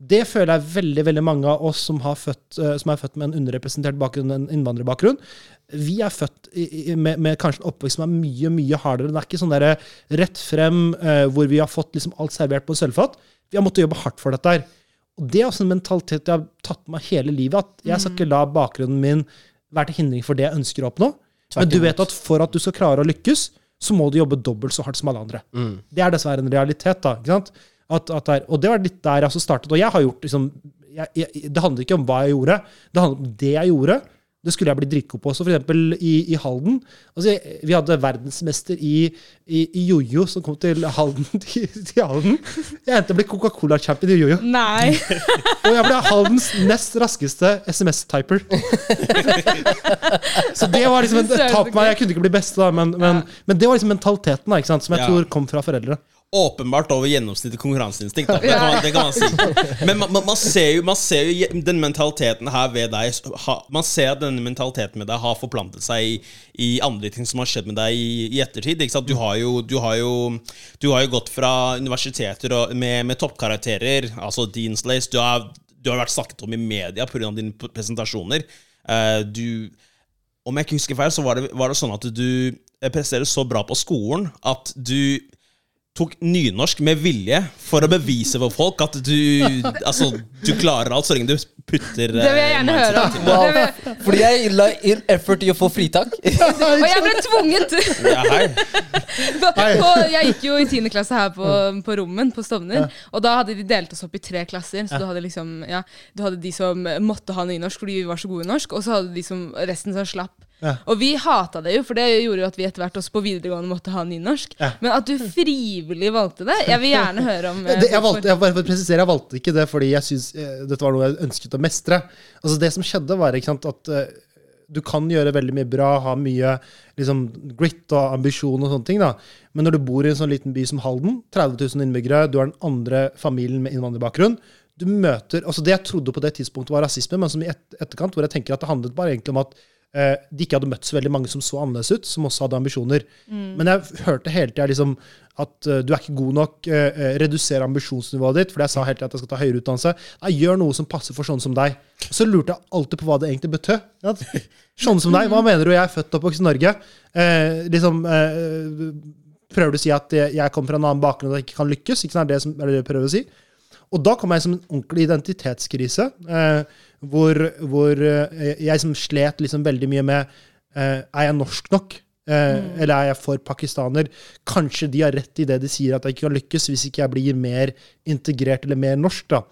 D: Det føler jeg veldig veldig mange av oss som, har født, eh, som er født med en underrepresentert bakgrunn, en innvandrerbakgrunn, vi er født i, med, med kanskje en oppvekst som er mye mye hardere. Det er ikke sånn der rett frem eh, hvor vi har fått liksom alt servert på sølvfat. Vi har måttet jobbe hardt for dette. her. Og Det er også en mentalitet jeg har tatt med meg hele livet. At jeg skal ikke la bakgrunnen min være til hindring for det jeg ønsker å oppnå. Men du vet at for at du skal klare å lykkes, så må du jobbe dobbelt så hardt som alle andre. Det er dessverre en realitet. da, ikke sant? At, at det er, og det var litt der jeg også startet. Og jeg har gjort liksom, jeg, jeg, Det handler ikke om hva jeg gjorde, det handler om det jeg gjorde. Det skulle jeg bli dritgod på. For eksempel i, i Halden. Altså, vi hadde verdensmester i, i, i jojo som kom til Halden. Til, til Halden. Jeg endte å bli Coca-Cola-champion i jojo.
C: Nei.
D: Og jeg ble Haldens nest raskeste SMS-typer. Så det var liksom en tap meg. Jeg kunne ikke bli best, da, men, men, men det var liksom mentaliteten da, ikke sant? som jeg tror kom fra foreldre.
A: Åpenbart over gjennomsnittet konkurranseinstinkt. Det, kan man, det kan man si. Men man, man, ser jo, man ser jo den mentaliteten her ved deg ha, Man ser at denne mentaliteten med deg har forplantet seg i, i andre ting som har skjedd med deg i, i ettertid. Du, har jo, du, har jo, du har jo gått fra universiteter med, med toppkarakterer, altså Dean's Lace. Du har, du har vært snakket om i media pga. dine presentasjoner. Eh, du om jeg ikke husker feil, så var det, var det sånn at du eh, presterer så bra på skolen at du tok nynorsk med vilje for å bevise for folk at du Altså, du klarer alt så lenge du putter
C: Det vil jeg gjerne høre om. Vil,
B: Fordi jeg la inn effort i å få fritak.
C: og jeg ble tvunget!
A: Ja, hei.
C: på, på, jeg gikk jo i 10. klasse her på, på Rommen på Stovner. Og da hadde de delt oss opp i tre klasser. Så du hadde liksom Ja, du hadde de som måtte ha nynorsk fordi vi var så gode i norsk, og så hadde de som resten som slapp.
D: Ja.
C: Og vi hata det jo, for det gjorde jo at vi etter hvert også på videregående måtte ha nynorsk.
D: Ja.
C: Men at du frivillig valgte det, jeg vil gjerne høre om eh,
D: Det, jeg, valgte, jeg, bare presisere, jeg valgte ikke det fordi jeg synes eh, dette var noe jeg ønsket å mestre. Altså Det som skjedde, var sant, at uh, du kan gjøre veldig mye bra, ha mye liksom, grit og ambisjon og sånne ting. da. Men når du bor i en sånn liten by som Halden, 30 000 innbyggere, du er den andre familien med innvandrerbakgrunn du møter, altså Det jeg trodde på det tidspunktet var rasisme, men som i et, etterkant, hvor jeg tenker at det handlet bare egentlig om at eh, de ikke hadde møtt så veldig mange som så annerledes ut, som også hadde ambisjoner. Men jeg hørte hele tida liksom at uh, du er ikke god nok, uh, reduser ambisjonsnivået ditt, fordi jeg sa hele tida at jeg skal ta høyere utdannelse. Nei, gjør noe som passer for sånne som deg. Så lurte jeg alltid på hva det egentlig betød. Ja, Sånne som deg, hva mener du? Jeg er født og oppvokst i Norge. Eh, liksom, prøver du å si at jeg kommer fra en annen bakgrunn og jeg ikke kan lykkes? Ikke sant? Er det som, er det jeg du prøver å si? Og da kom jeg som en ordentlig identitetskrise, eh, hvor, hvor eh, jeg som slet liksom veldig mye med eh, Er jeg norsk nok? Eh, Eller er jeg for pakistaner? Kanskje de har rett i det de sier, at jeg ikke kan lykkes hvis ikke jeg blir mer integrert eller mer norsk. da.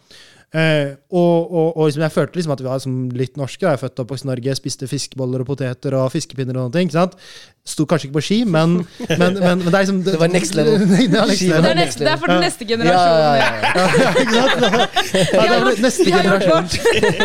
D: Eh, og og, og liksom jeg følte liksom at vi var liksom litt norske. Jeg er født og oppvokst i Norge, spiste fiskeboller og poteter og fiskepinner og noe. ikke sant? Sto kanskje ikke på ski, men, men, men, men det er liksom
B: Det var next level.
D: det er next level.
C: Det er, next, det er for den neste generasjonen.
B: ja, ja.
D: Ja, ikke sant? Ja, det neste
C: Vi
D: generasjon.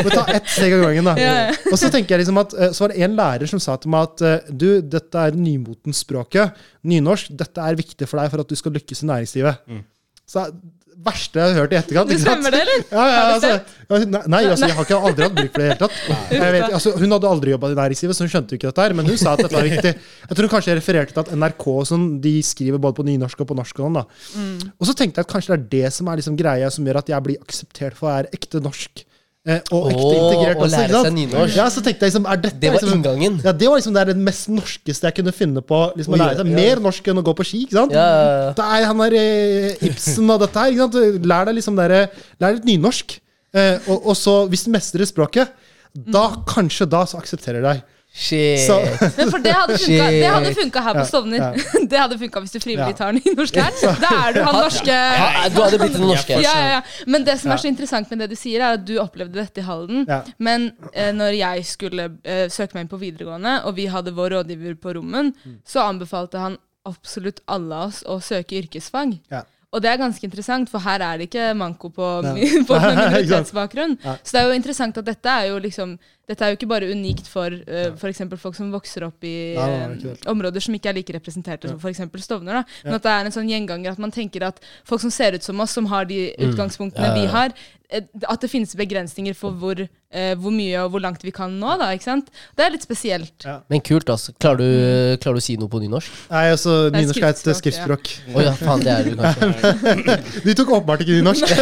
D: Må ta ett steg av gangen, da.
C: Ja, ja.
D: Og så tenker jeg liksom at, eh, så var det en lærer som sa til meg at eh, du, dette er nymotens språket. Nynorsk. Dette er viktig for deg for at du skal lykkes i næringslivet. Så det verste jeg har hørt i etterkant. Sant?
C: stemmer det, eller?
D: Ja, ja, altså, nei, altså, jeg har ikke aldri hatt bruk for det i det hele tatt. Vet, altså, hun hadde aldri jobba i næringslivet, så hun skjønte jo ikke dette her. Men hun sa at dette var viktig. Jeg tror kanskje jeg refererte til at NRK sånn, de skriver både på nynorsk og på norsk. Og, sånn, da.
C: Mm.
D: og så tenkte jeg at kanskje det er det som er liksom greia som gjør at jeg blir akseptert for å være ekte norsk. Eh, og ekte
B: Åh,
D: integrert også.
B: lære
D: ikke sant?
B: seg nynorsk.
D: Ja, så tenkte jeg liksom, er dette
B: Det var
D: liksom,
B: inngangen.
D: Ja, det var liksom det, er det mest norskeste jeg kunne finne på. Liksom, å
B: Oi,
D: lære seg
B: ja.
D: Mer norsk enn å gå på ski. ikke sant?
B: Ja, ja, ja.
D: Det er han der eh, Ibsen og dette her. ikke sant? Lær deg liksom dere, lær litt nynorsk. Eh, og, og så, hvis du mestrer språket, da kanskje da så aksepterer deg.
B: Shit.
D: Så,
C: Men for det hadde funka, her på Stovner.
D: ja.
C: Det hadde funka hvis du frivillig tar den i norsk her. Da er du han norske
B: Ja, du hadde blitt den norske.
C: ja, ja, ja. Men det som er så interessant med det du sier, er at du opplevde dette i Halden.
D: Ja.
C: Men eh, når jeg skulle eh, søke meg inn på videregående, og vi hadde vår rådgiver på rommen,
D: Mm.
C: så anbefalte han absolutt alle oss å søke yrkesfag.
D: Ja.
C: Og det er ganske interessant, for her er det ikke manko på
D: ja. sant?
C: minoritetsbakgrunn.
D: Ja.
C: Så det er jo interessant at dette er jo liksom Dette er jo ikke bare unikt for uh, f.eks. folk som vokser opp i eh,
D: helt.
C: områder som ikke er like representerte som f.eks. Stovner. da. Men at det er en sånn gjenganger at man tenker at folk som ser ut som oss, som har de utgangspunktene
B: Ja, ja,
C: vi har, eh, at det finnes begrensninger for hvor, eh, hvor mye og hvor langt vi kan nå. da, ikke sant? Det er litt spesielt.
D: Ja.
B: Men kult, altså. Klarer du, klarer du å si noe på nynorsk?
D: Nei, altså, nynorsk er et
C: skriftspråk,
D: skriftspråk.
B: Å ja, faen, det er du kanskje.
D: Du tok åpenbart ikke nynorsk.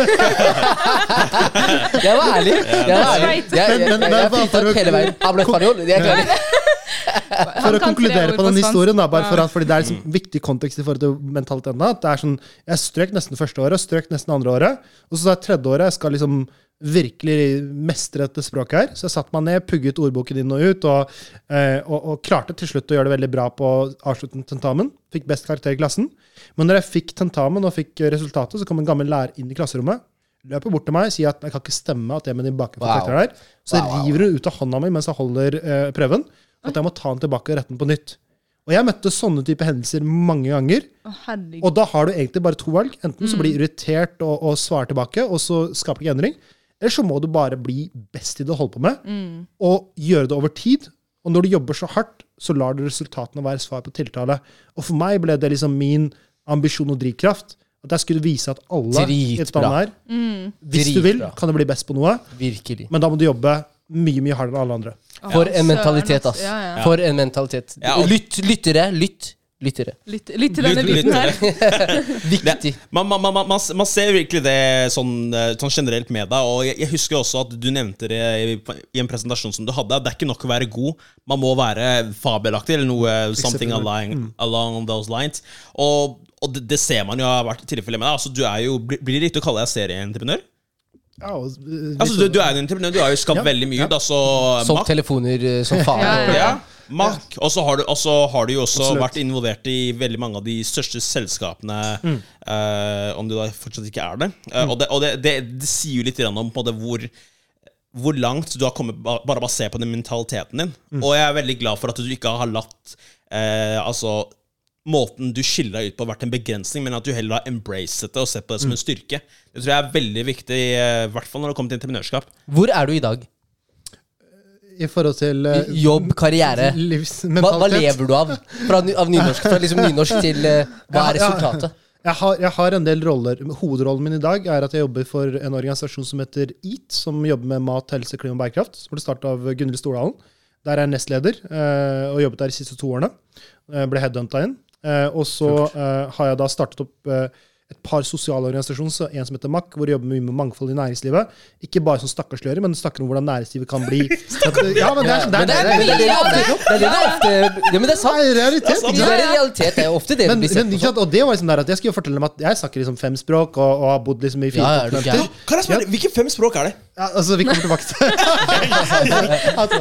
B: Jeg var ærlig. Jeg var ærlig. Jeg, jeg, jeg,
D: Men- men-
B: jeg,
D: men
B: fritak hele veien. Hablo español. Jeg klarer det.
D: For å konkludere på den historien, da, bare for at, fordi det er liksom viktig kontekst i forhold til mentaliteten. da, at det er sånn, Jeg strøk nesten første året, strøk nesten andre året. Og så sa jeg tredje året jeg skal liksom virkelig mestre dette språket her. Så jeg satte meg ned, pugget ordboken inn og ut, og, eh, og, og klarte til slutt å gjøre det veldig bra på avsluttende tentamen. Fikk best karakter i klassen. Men når jeg fikk tentamen og fikk resultatet, så kom en gammel lærer inn i klasserommet. Løper bort til meg og sier at jeg kan ikke stemme at det med de bakenfor
B: Wow.
D: karakteren der. Så
B: Wow,
D: river hun ut av hånda mi mens jeg holder eh, prøven. At jeg må ta den tilbake og rette den på nytt. Og jeg møtte sånne type hendelser mange ganger.
C: Å.
D: Og da har du egentlig bare to valg. Enten så blir du irritert og, og svarer tilbake, og så skaper du ikke endring. Eller så må du bare bli best i det du holder på med, og gjøre det over tid. Og når du jobber så hardt, så lar du resultatene være svar på tiltale. Og for meg ble det liksom min ambisjon og drivkraft. At jeg skulle vise at alle i et
B: Dritbra.
D: her her, hvis du vil, kan du bli best på noe,
B: Virkelig.
D: men da må du jobbe mye, mye hardere enn alle andre.
B: For en mentalitet, ass.
C: Ja, ja.
B: For en mentalitet.
A: Ja, og-
B: Lytt, lyttere. Lytt. Lyttere.
C: Lytt, lytt til denne
A: Lytt-
C: biten her.
B: Viktig.
A: Man, man, man, man, man ser virkelig det sånn, eh, sånn generelt med deg. Og jeg, jeg husker også at du nevnte det i, i en presentasjon som du hadde. Det er ikke nok å være god, man må være fabelaktig eller noe something along, along those lines. Og, og det, det ser man jo har vært tilfellet med deg. Altså, du er jo, blir det riktig å kalle deg serieentreprenør?
D: Ja, og, eh,
A: Altså, du, du er jo en entreprenør, du har jo skapt
D: Ja,
A: veldig mye.
D: ja.
A: Da, så
B: Solgt telefoner eh, som faen.
C: Ja, ja,
A: ja, Mac. Og så har, har du jo også
D: Absolutt.
A: vært involvert i veldig mange av de største selskapene, eh, om du da fortsatt ikke er det. Eh, Og, det, og det, det, det sier jo litt om på det måte hvor hvor langt du har kommet ba- bare basert på den mentaliteten din. Og jeg er veldig glad for at du ikke har latt uh, altså måten du skiller deg ut på, har vært en begrensning, men at du heller har embracet det og sett på det som en styrke. Det tror jeg er veldig viktig, eh, i hvert fall når det kommer til entreprenørskap.
B: Hvor er du i dag?
D: I forhold til uh,
B: Jobb, karriere. Hva,
D: livsmentalitet.
B: hva lever du av? Fra, av nynorsk? Fra liksom nynorsk til uh, Hva er resultatet?
D: Jeg har, jeg har en del roller. Hovedrollen min i dag er at jeg jobber for en organisasjon som heter EAT, som jobber med mat, helse, klima og bærekraft. Som ble startet av Gunhild Stordalen. Der er jeg nestleder, og jobbet der de siste to årene. Jeg ble headhunta inn. Eh, og så eh, har jeg da startet opp eh, et par sosiale organisasjoner, så en som heter MAK, hvor de jobber mye med mangfold i næringslivet. Ikke bare som stakkarslører, men snakker om hvordan næringslivet kan bli Ja, men det er, det
B: det ofte men det er sant.
D: det er realitet.
B: Det er realitet. Det er jo ofte det
D: Men,
B: blir sett
D: men, ikke sant? Og det var liksom der at jeg skulle jo fortelle dem at jeg snakker liksom fem språk og, og har bodd liksom i fire
B: Ja, er
D: kontinenter.
A: Kan jeg spørre, Hvilke fem språk er det?
D: Ja, altså, vi kommer tilbake til altså,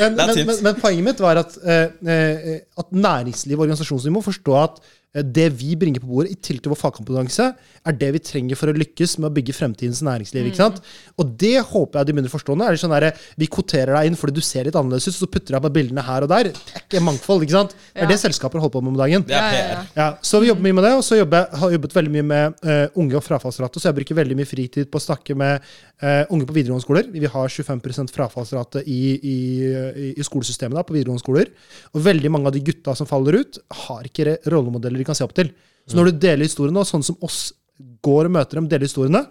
D: men, men, men, men poenget mitt var at, uh, eh, at næringsliv og organisasjonsnivå må forstå at det vi bringer på bordet, i tillegg til vår fagkompetanse, er det vi trenger for å lykkes med å bygge fremtidens næringsliv. ikke sant? Og det håper jeg de begynner å forstå. Er det sånn der, Vi kvoterer deg inn fordi du ser litt annerledes ut, så putter jeg på bildene her og der. Det er ikke mangfold. ikke sant? Det er
C: Ja.
D: det selskaper holder på med om dagen.
A: Det er
C: Ja, ja,
A: PR.
C: ja.
D: Ja, så vi jobber mye med det, og så jobber, har jeg jobbet veldig mye med uh, unge og frafallsrate. Så jeg bruker veldig mye fritid på å snakke med uh, unge på videregående skoler. Vi har 25 frafallsrate i, i, i, i skolesystemet da, på videregående skoler. Og veldig mange av de gutta som faller ut, har ikke rollemodeller kan se opp til. Så når du deler historiene, sånn som oss går og møter dem, deler historiene,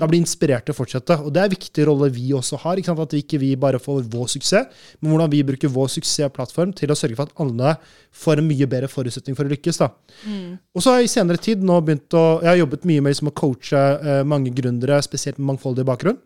D: da blir de inspirert til å fortsette. Og det er en viktig rolle vi også har. Ikke? At vi ikke vi bare får vår suksess, men hvordan vi bruker vår suksessplattform til å sørge for at alle får en mye bedre forutsetning for å lykkes. da. Og så har jeg i senere tid nå begynt å Jeg har jobbet mye med liksom å coache eh, mange gründere, spesielt med mangfoldig bakgrunn.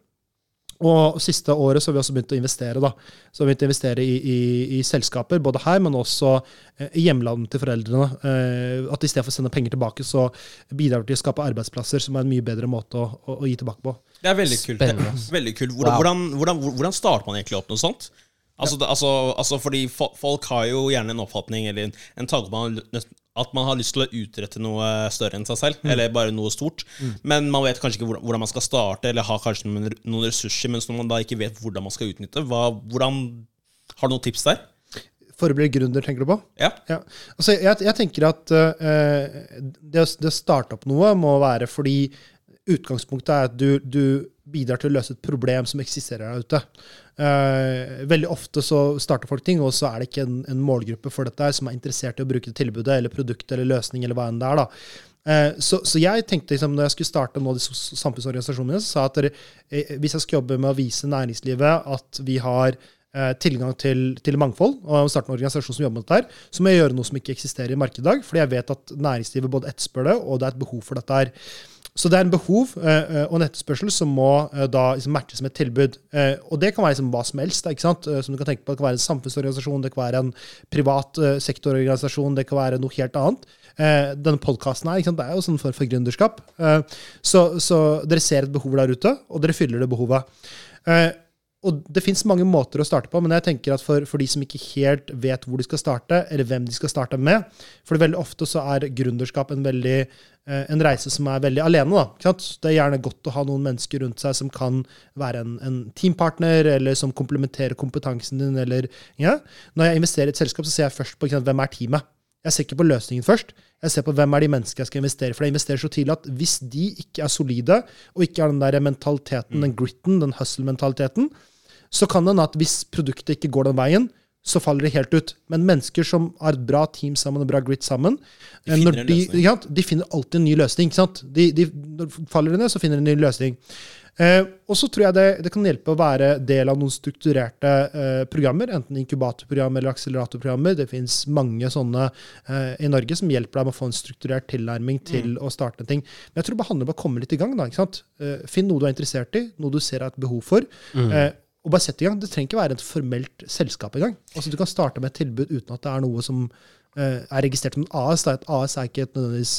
D: Og siste året så har vi også begynt å investere. da. Så vi har begynt å investere i, i, i selskaper, både her, men også eh, i hjemlandet til foreldrene. Eh, at i stedet for å sende penger tilbake, så bidrar vi til å skape arbeidsplasser, som er en mye bedre måte å, å, å gi tilbake på.
A: Det er veldig kult. Veldig kult. Hvordan,
B: Wow.
A: hvordan, hvordan, hvordan starter man egentlig opp noe sånt? Altså, ja. altså, altså fordi Folk har jo gjerne en oppfatning eller en, en tanke om at man- at man har lyst til å utrette noe større enn seg selv, eller bare noe stort. Men man vet kanskje ikke hvordan, man skal starte, eller har kanskje noen, noen ressurser, mens når man da ikke vet hvordan man skal utnytte. Hva, hvordan, har du noen tips der?
D: For å bli gründer, tenker du på?
A: Ja.
D: Ja. Altså, jeg, jeg tenker at uh, det, å, det å starte opp noe må være fordi utgangspunktet er at du, du bidrar til å løse et problem som eksisterer der ute. Uh, veldig ofte så starter folk ting, og så er det ikke en, en målgruppe for dette som er interessert i å bruke tilbudet eller produktet eller løsning eller hva enn det er. da. Eh, så, så jeg tenkte liksom, når jeg skulle starte nå disse samfunnsorganisasjonene så sa jeg at dere, eh, hvis jeg skal jobbe med å vise næringslivet at vi har eh, tilgang til, til mangfold, og starte en organisasjon som jobber med dette, her, så må jeg gjøre noe som ikke eksisterer i markedet i dag. Fordi jeg vet at næringslivet både etterspør det, og det er et behov for dette. her. Så det er en behov eh, eh, og en etterspørsel som må eh, da liksom matches med et tilbud. Eh, og det kan være liksom hva som helst. Ikke sant? Eh, som du kan tenke på. Det kan være en samfunnsorganisasjon, det kan være en privat eh, sektororganisasjon, det kan være noe helt annet. Denne podkasten er jo sånn form for gründerskap. Så, så dere ser et behov der ute, og dere fyller det behovet. Og det fins mange måter å starte på, men jeg tenker at for, for de som ikke helt vet hvor de skal starte, eller hvem de skal starte med For veldig ofte så er gründerskap en, veldig, eh, en reise som er veldig alene. Da. Det er gjerne godt å ha noen mennesker rundt seg som kan være en, en teampartner, eller som komplementerer kompetansen din. Eller, ja. Når jeg investerer i et selskap, så ser jeg først på sant, hvem er teamet. Jeg ser ikke på løsningen først. Jeg ser på hvem er de menneskene jeg skal investere. For jeg investerer så tidlig at hvis de ikke er solide, og ikke har den der mentaliteten, den gritten, den hustle-mentaliteten, så kan det hende at hvis produktet ikke går den veien, så faller det helt ut. Men mennesker som har et bra team sammen og bra grit sammen,
A: De
D: eh,
A: finner
D: de,
A: løsning.
D: de finner alltid en ny løsning. Ikke sant? De, de, når faller ned, så finner de en ny løsning. Eh, og så tror jeg det, det kan hjelpe å være del av noen strukturerte eh, programmer, enten inkubatorprogram eller akseleratorprogrammer. Det fins mange sånne eh, i Norge som hjelper deg med å få en strukturert tilnærming til å starte en ting. Men jeg tror det handler om å komme litt i gang. Da, ikke sant? Eh, finn noe du er interessert i, noe du ser er et behov for. Eh, og bare sett i gang. Det trenger ikke være et formelt selskap engang. Altså, du kan starte med et tilbud uten at det er noe som uh, er registrert som en AS. Da. Et AS er ikke et, nødvendigvis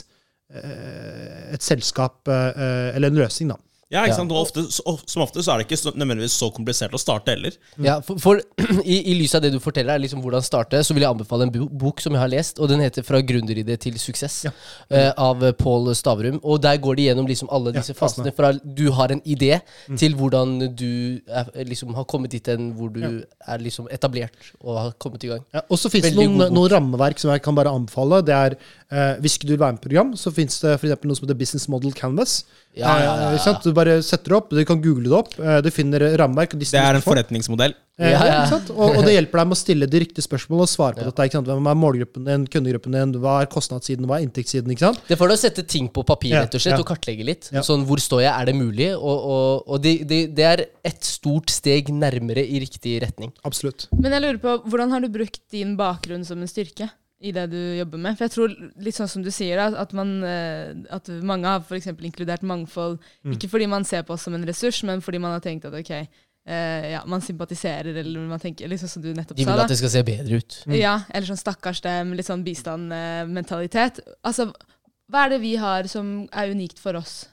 D: uh, et selskap uh, eller en løsning, da.
A: Ja, ikke
B: Ja.
A: sant? Og ofte, som ofte så er det ikke nødvendigvis så komplisert å starte heller.
B: Ja, for, for i, I lys av det du forteller, er liksom hvordan starte, så vil jeg anbefale en bok som jeg har lest, og den heter 'Fra gründeridé til suksess', eh, av Pål Stavrum. Og der går de gjennom liksom alle disse
D: ja,
B: fasene fra du har en idé, til hvordan du er, liksom har kommet dit hen hvor du er liksom etablert og har kommet i gang.
D: Ja, og så fins det noen, noen rammeverk som jeg kan bare anbefale. Det er, eh, Hvis ikke du vil være med i program, så fins det for eksempel noe som heter Business Model Canvas.
B: Ja, ja, ja,
D: Eh? Du bare setter det opp, du kan google det opp. eh, Du finner rammeverk. og
A: Det er en forretningsmodell.
D: Eh,
B: Ja, ja.
D: ikke sant? Og, og det hjelper deg med å stille de riktige spørsmålene og svare på dette. Ikke sant? Hvem er målgruppen din, kundegruppen din, hva er kostnadssiden, hva er inntektssiden? ikke sant?
B: Det får deg å sette ting på papir rett og slett,
D: ja.
B: og kartlegge litt.
D: Ja.
B: Sånn, Hvor står jeg, er det mulig? Og, og, og det, det, det er et stort steg nærmere i riktig retning.
D: Absolutt.
C: Men jeg lurer på, hvordan har du brukt din bakgrunn som en styrke i det du jobber med? For jeg tror, litt sånn som du sier, da, at, man, eh, at mange har eksempel inkludert mangfold,
D: Mm.
C: ikke fordi man ser på oss som en ressurs, men fordi man har tenkt at ok, eh, ja, man sympatiserer, eller man tenker, liksom som du nettopp sa.
B: De vil
C: sa,
B: at det skal se bedre ut.
C: Ja, eller sånn stakkars dem, litt sånn bistandmentalitet. Altså, hva er det vi har som er unikt for oss?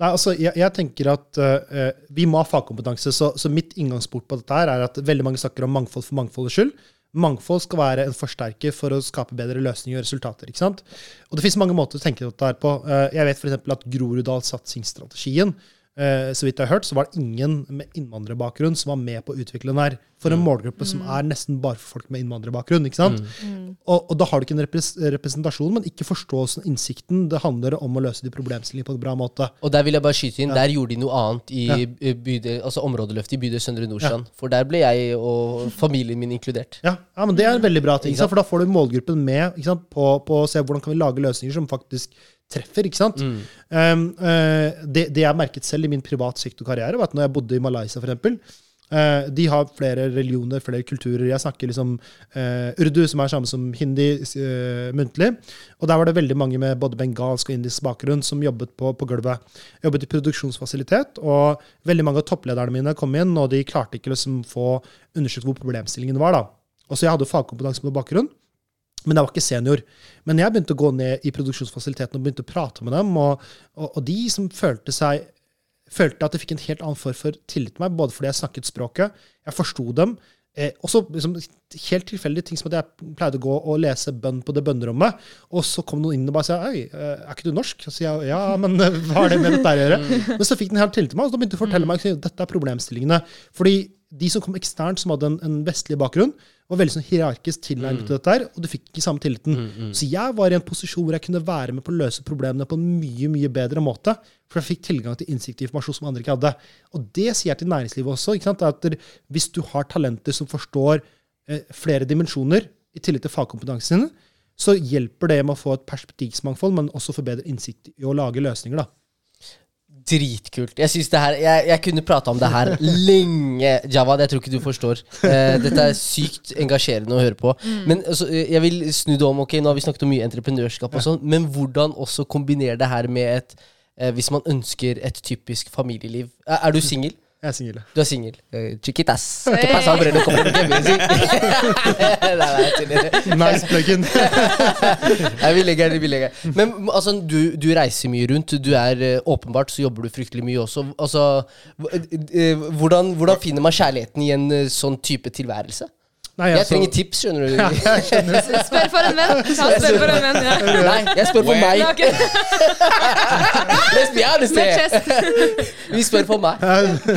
D: Nei, altså, jeg, jeg tenker at uh, vi må ha fagkompetanse. Så, så mitt inngangsport på dette her er at veldig mange snakker om mangfold for mangfoldets skyld. Mangfold skal være en forsterker for å skape bedre løsninger og resultater. ikke sant? Og det finnes mange måter å tenke dette her på. Eh, jeg vet f.eks. at Groruddalssatsingsstrategien eh, så vidt jeg har hørt, så var det ingen med innvandrerbakgrunn som var med på å utvikle den her. For en målgruppe som er nesten bare for folk med innvandrerbakgrunn. ikke sant? Og, og da har du ikke en repres representasjon, men ikke forståelsen og innsikten. Det handler om å løse de problemstillingene på en bra måte.
B: Og der vil jeg bare skyte inn, der gjorde de noe annet i
D: Ja.
B: eh, bydel, altså områdeløftet i bydel Søndre Nordstrand. For der ble jeg og familien min inkludert.
D: Ja, ja, men Det er en veldig bra ting, for da får du målgruppen med ikke sant? På, på å se hvordan kan vi lage løsninger som faktisk treffer. ikke sant?
B: Mm.
D: Um, uh, det, det jeg merket selv i min privat sektorkarriere, var at når jeg bodde i Malaysia, for eksempel, eh, de har flere religioner, flere kulturer. Jeg snakker liksom uh, urdu, som er samme som hindi uh, muntlig. Og der var det veldig mange med både bengalsk og indisk bakgrunn som jobbet på, på gulvet. Jeg jobbet i produksjonsfasilitet, og veldig mange av topplederne mine kom inn, og de klarte ikke liksom få undersøkt hvor problemstillingen var. da. Og så Jeg hadde fagkompetanse på bakgrunn, men jeg var ikke senior. Men jeg begynte å gå ned i produksjonsfasiliteten og begynte å prate med dem, og, og, og de som følte seg følte at jeg fikk en helt annen form for tillit til meg, både fordi jeg snakket språket, jeg forsto dem. Eh, også liksom, helt tilfeldige ting som at jeg pleide å gå og lese bønn på det bønnerommet, og så kom noen inn og bare sa Øy, eh, er ikke du norsk? Så sier jeg ja, men eh, hva har det med dette å gjøre? Men så fikk den helt tillit til meg, og så begynte de å fortelle meg at dette er problemstillingene. Fordi de som kom eksternt, som hadde en, en vestlig bakgrunn, var veldig sånn hierarkisk tilnærmet til dette her, og du fikk ikke samme tilliten. Så jeg var i en posisjon hvor jeg kunne være med på å løse problemene på en mye mye bedre måte. For jeg fikk tilgang til innsikt i informasjon som andre ikke hadde. Og det sier jeg til næringslivet også. ikke sant? At hvis du har talenter som forstår eh, flere dimensjoner, i tillegg til fagkompetansen, så hjelper det med å få et perspektivsmangfold, men også forbedre innsikt i å lage løsninger. da.
B: Dritkult. Jeg synes det her Jeg, jeg kunne prata om det her lenge, Javad. Jeg tror ikke du forstår. Eh, dette er sykt engasjerende å høre på. Men altså, jeg vil snu det om. ok, Nå har vi snakket om mye entreprenørskap, og sånn, men hvordan også kombinere det her med et eh, Hvis man ønsker et typisk familieliv. Er, er du singel?
D: Jeg er singel.
B: Du er singel. Uh, chiquitas. ¿Qué pasa, hombre? No.
D: Nice plug-in.
B: Vi legger den, vi legger den. Men altså, du, du reiser mye rundt. Du er eh, Åpenbart så jobber du fryktelig mye også. Altså, eh, hvordan, hvordan finner man kjærligheten i en eh, sånn type tilværelse?
D: Nei,
B: Jeg
D: altså-
B: trenger tips, skjønner du.
C: Spør for en venn! Ja, spør for en venn, ja.
B: Nei, jeg spør for meg.
C: ok.
B: Let's be honest
C: Med
B: here. Vi spør for meg.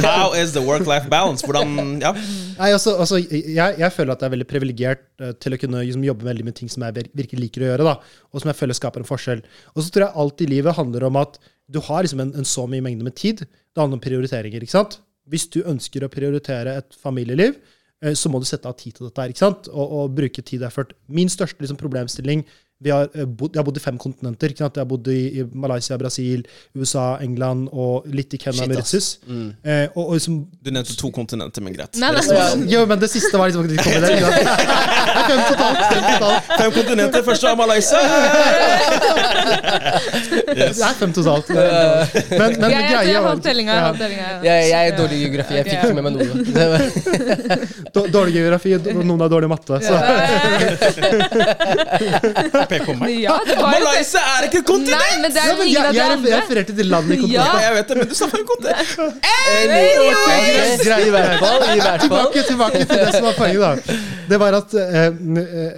A: How is the work-life balance? Hvordan Ja.
D: Nei, altså, altså jeg, jeg føler at jeg er veldig privilegert eh, til å kunne liksom, jobbe veldig med ting som jeg virkelig liker å gjøre, da, og som jeg føler skaper en forskjell. Og så tror jeg alt i livet handler om at du har liksom en, en så mye mengde med tid. Det handler om prioriteringer. ikke sant? Hvis du ønsker å prioritere et familieliv, så må du sette av tid til dette. her, ikke sant? Og, og bruke tid og effort. Min største liksom, problemstilling vi har, eh, bodd, Jeg har bodd i fem kontinenter. ikke sant? Jeg har bodd i, i Malaysia, Brasil, USA, England og litt i Kenya,
B: Shit, ass.
D: Mauritius. Eh, og, og liksom,
A: Du nevnte to kontinenter, men greit.
C: Nei, nei.
D: Jo, men det siste var liksom ikke kommet der. det. ikke er fem totalt. Fem totalt.
A: Fem kontinenter, første var Malaysia. Yes.
D: Det er fem totalt. Men, men
C: Jeg, jeg,
D: greia
C: jeg
D: var-
C: tellinga. Jeg
D: Ja.
C: tellinga, ja.
B: Jeg, jeg er dårlig i geografi. Jeg fikk ikke med meg noe.
D: Dårlig geografi, og noen har dårlig matte. Så.
A: Pek på meg.
C: Ja, det var jo
A: Malaysia er ikke et kontinent!
C: Nei, men det
D: Ja,
C: er
D: men
C: ingen
D: jeg,
C: av
D: jeg, jeg
C: andre.
D: refererte til landet i
C: Ja.
D: kontinentet.
A: Jeg vet det, men du sa fem kontinent.
B: Ok,
D: greit.
B: I hvert fall. I hvert fall.
D: Tilbake, tilbake til det som var poenget, da. Det var at eh, eh,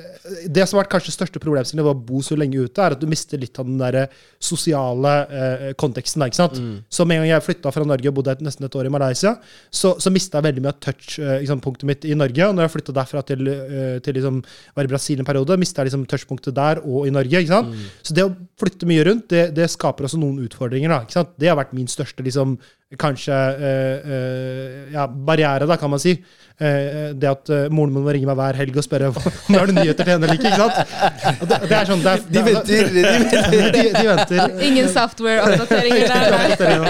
D: det som har vært kanskje største problemstillingen ved å bo så lenge ute, er at du mister litt av den der sosiale eh, konteksten. der, ikke sant? Så med en gang jeg flytta fra Norge og bodde et, nesten et år i Malaysia, så, så mista jeg veldig mye av touchpunktet mitt i Norge. Og når jeg flytta derfra til, eh, til liksom, var i Brasil en periode, mista jeg liksom touchpunktet der og i Norge. ikke sant? Så det å flytte mye rundt, det, det skaper også noen utfordringer. da, ikke sant? Det har vært min største liksom, kanskje eh, eh, ja, barriere, da, kan man si. Eh, det at eh, moren min må ringe meg hver helg og spørre om det er nyheter til henne eller ikke. ikke sant? Det, det er sånn, det er,
B: De venter. De venter.
D: de, de venter.
C: Ingen software-oppdateringer der.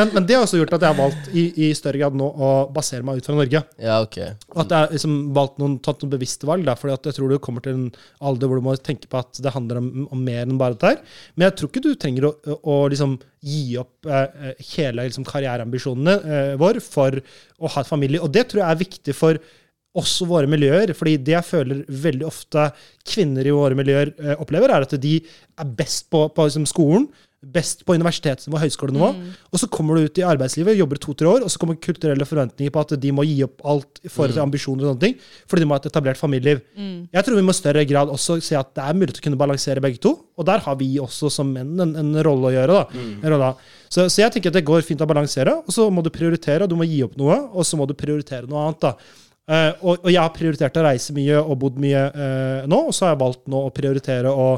D: Men, men det har også gjort at jeg har valgt i, i større grad nå å basere meg ut fra Norge.
B: Ja, ok.
D: Og at jeg har liksom valgt noen, tatt noen bevisste valg. Da, fordi at jeg tror du kommer til en alder hvor du må tenke på at det handler om, om mer enn bare dette her. Men jeg tror ikke du trenger å, å, å liksom gi opp eh, hele liksom, karriereambisjonene eh, vår for å ha et familie. Og det tror jeg er viktig for også våre miljøer. fordi det jeg føler veldig ofte kvinner i våre miljøer eh, opplever, er at de er best på, på liksom, skolen. Best på universitetsnivå og høyskolenivå. Og så kommer du ut i arbeidslivet, jobber to-tre år, og så kommer kulturelle forventninger på at de må gi opp alt i forhold til ambisjoner og sånne ting, fordi de må ha et etablert familieliv. Jeg tror vi må i større grad også se at det er mulig å kunne balansere begge to. Og der har vi også som menn en, en rolle å gjøre. da. Mm. rolle. Så, så jeg tenker at det går fint å balansere, og så må du prioritere, og du må gi opp noe, og så må du prioritere noe annet. da. Uh, og, og jeg har prioritert å reise mye og bodd mye uh, nå, og så har jeg valgt nå å prioritere å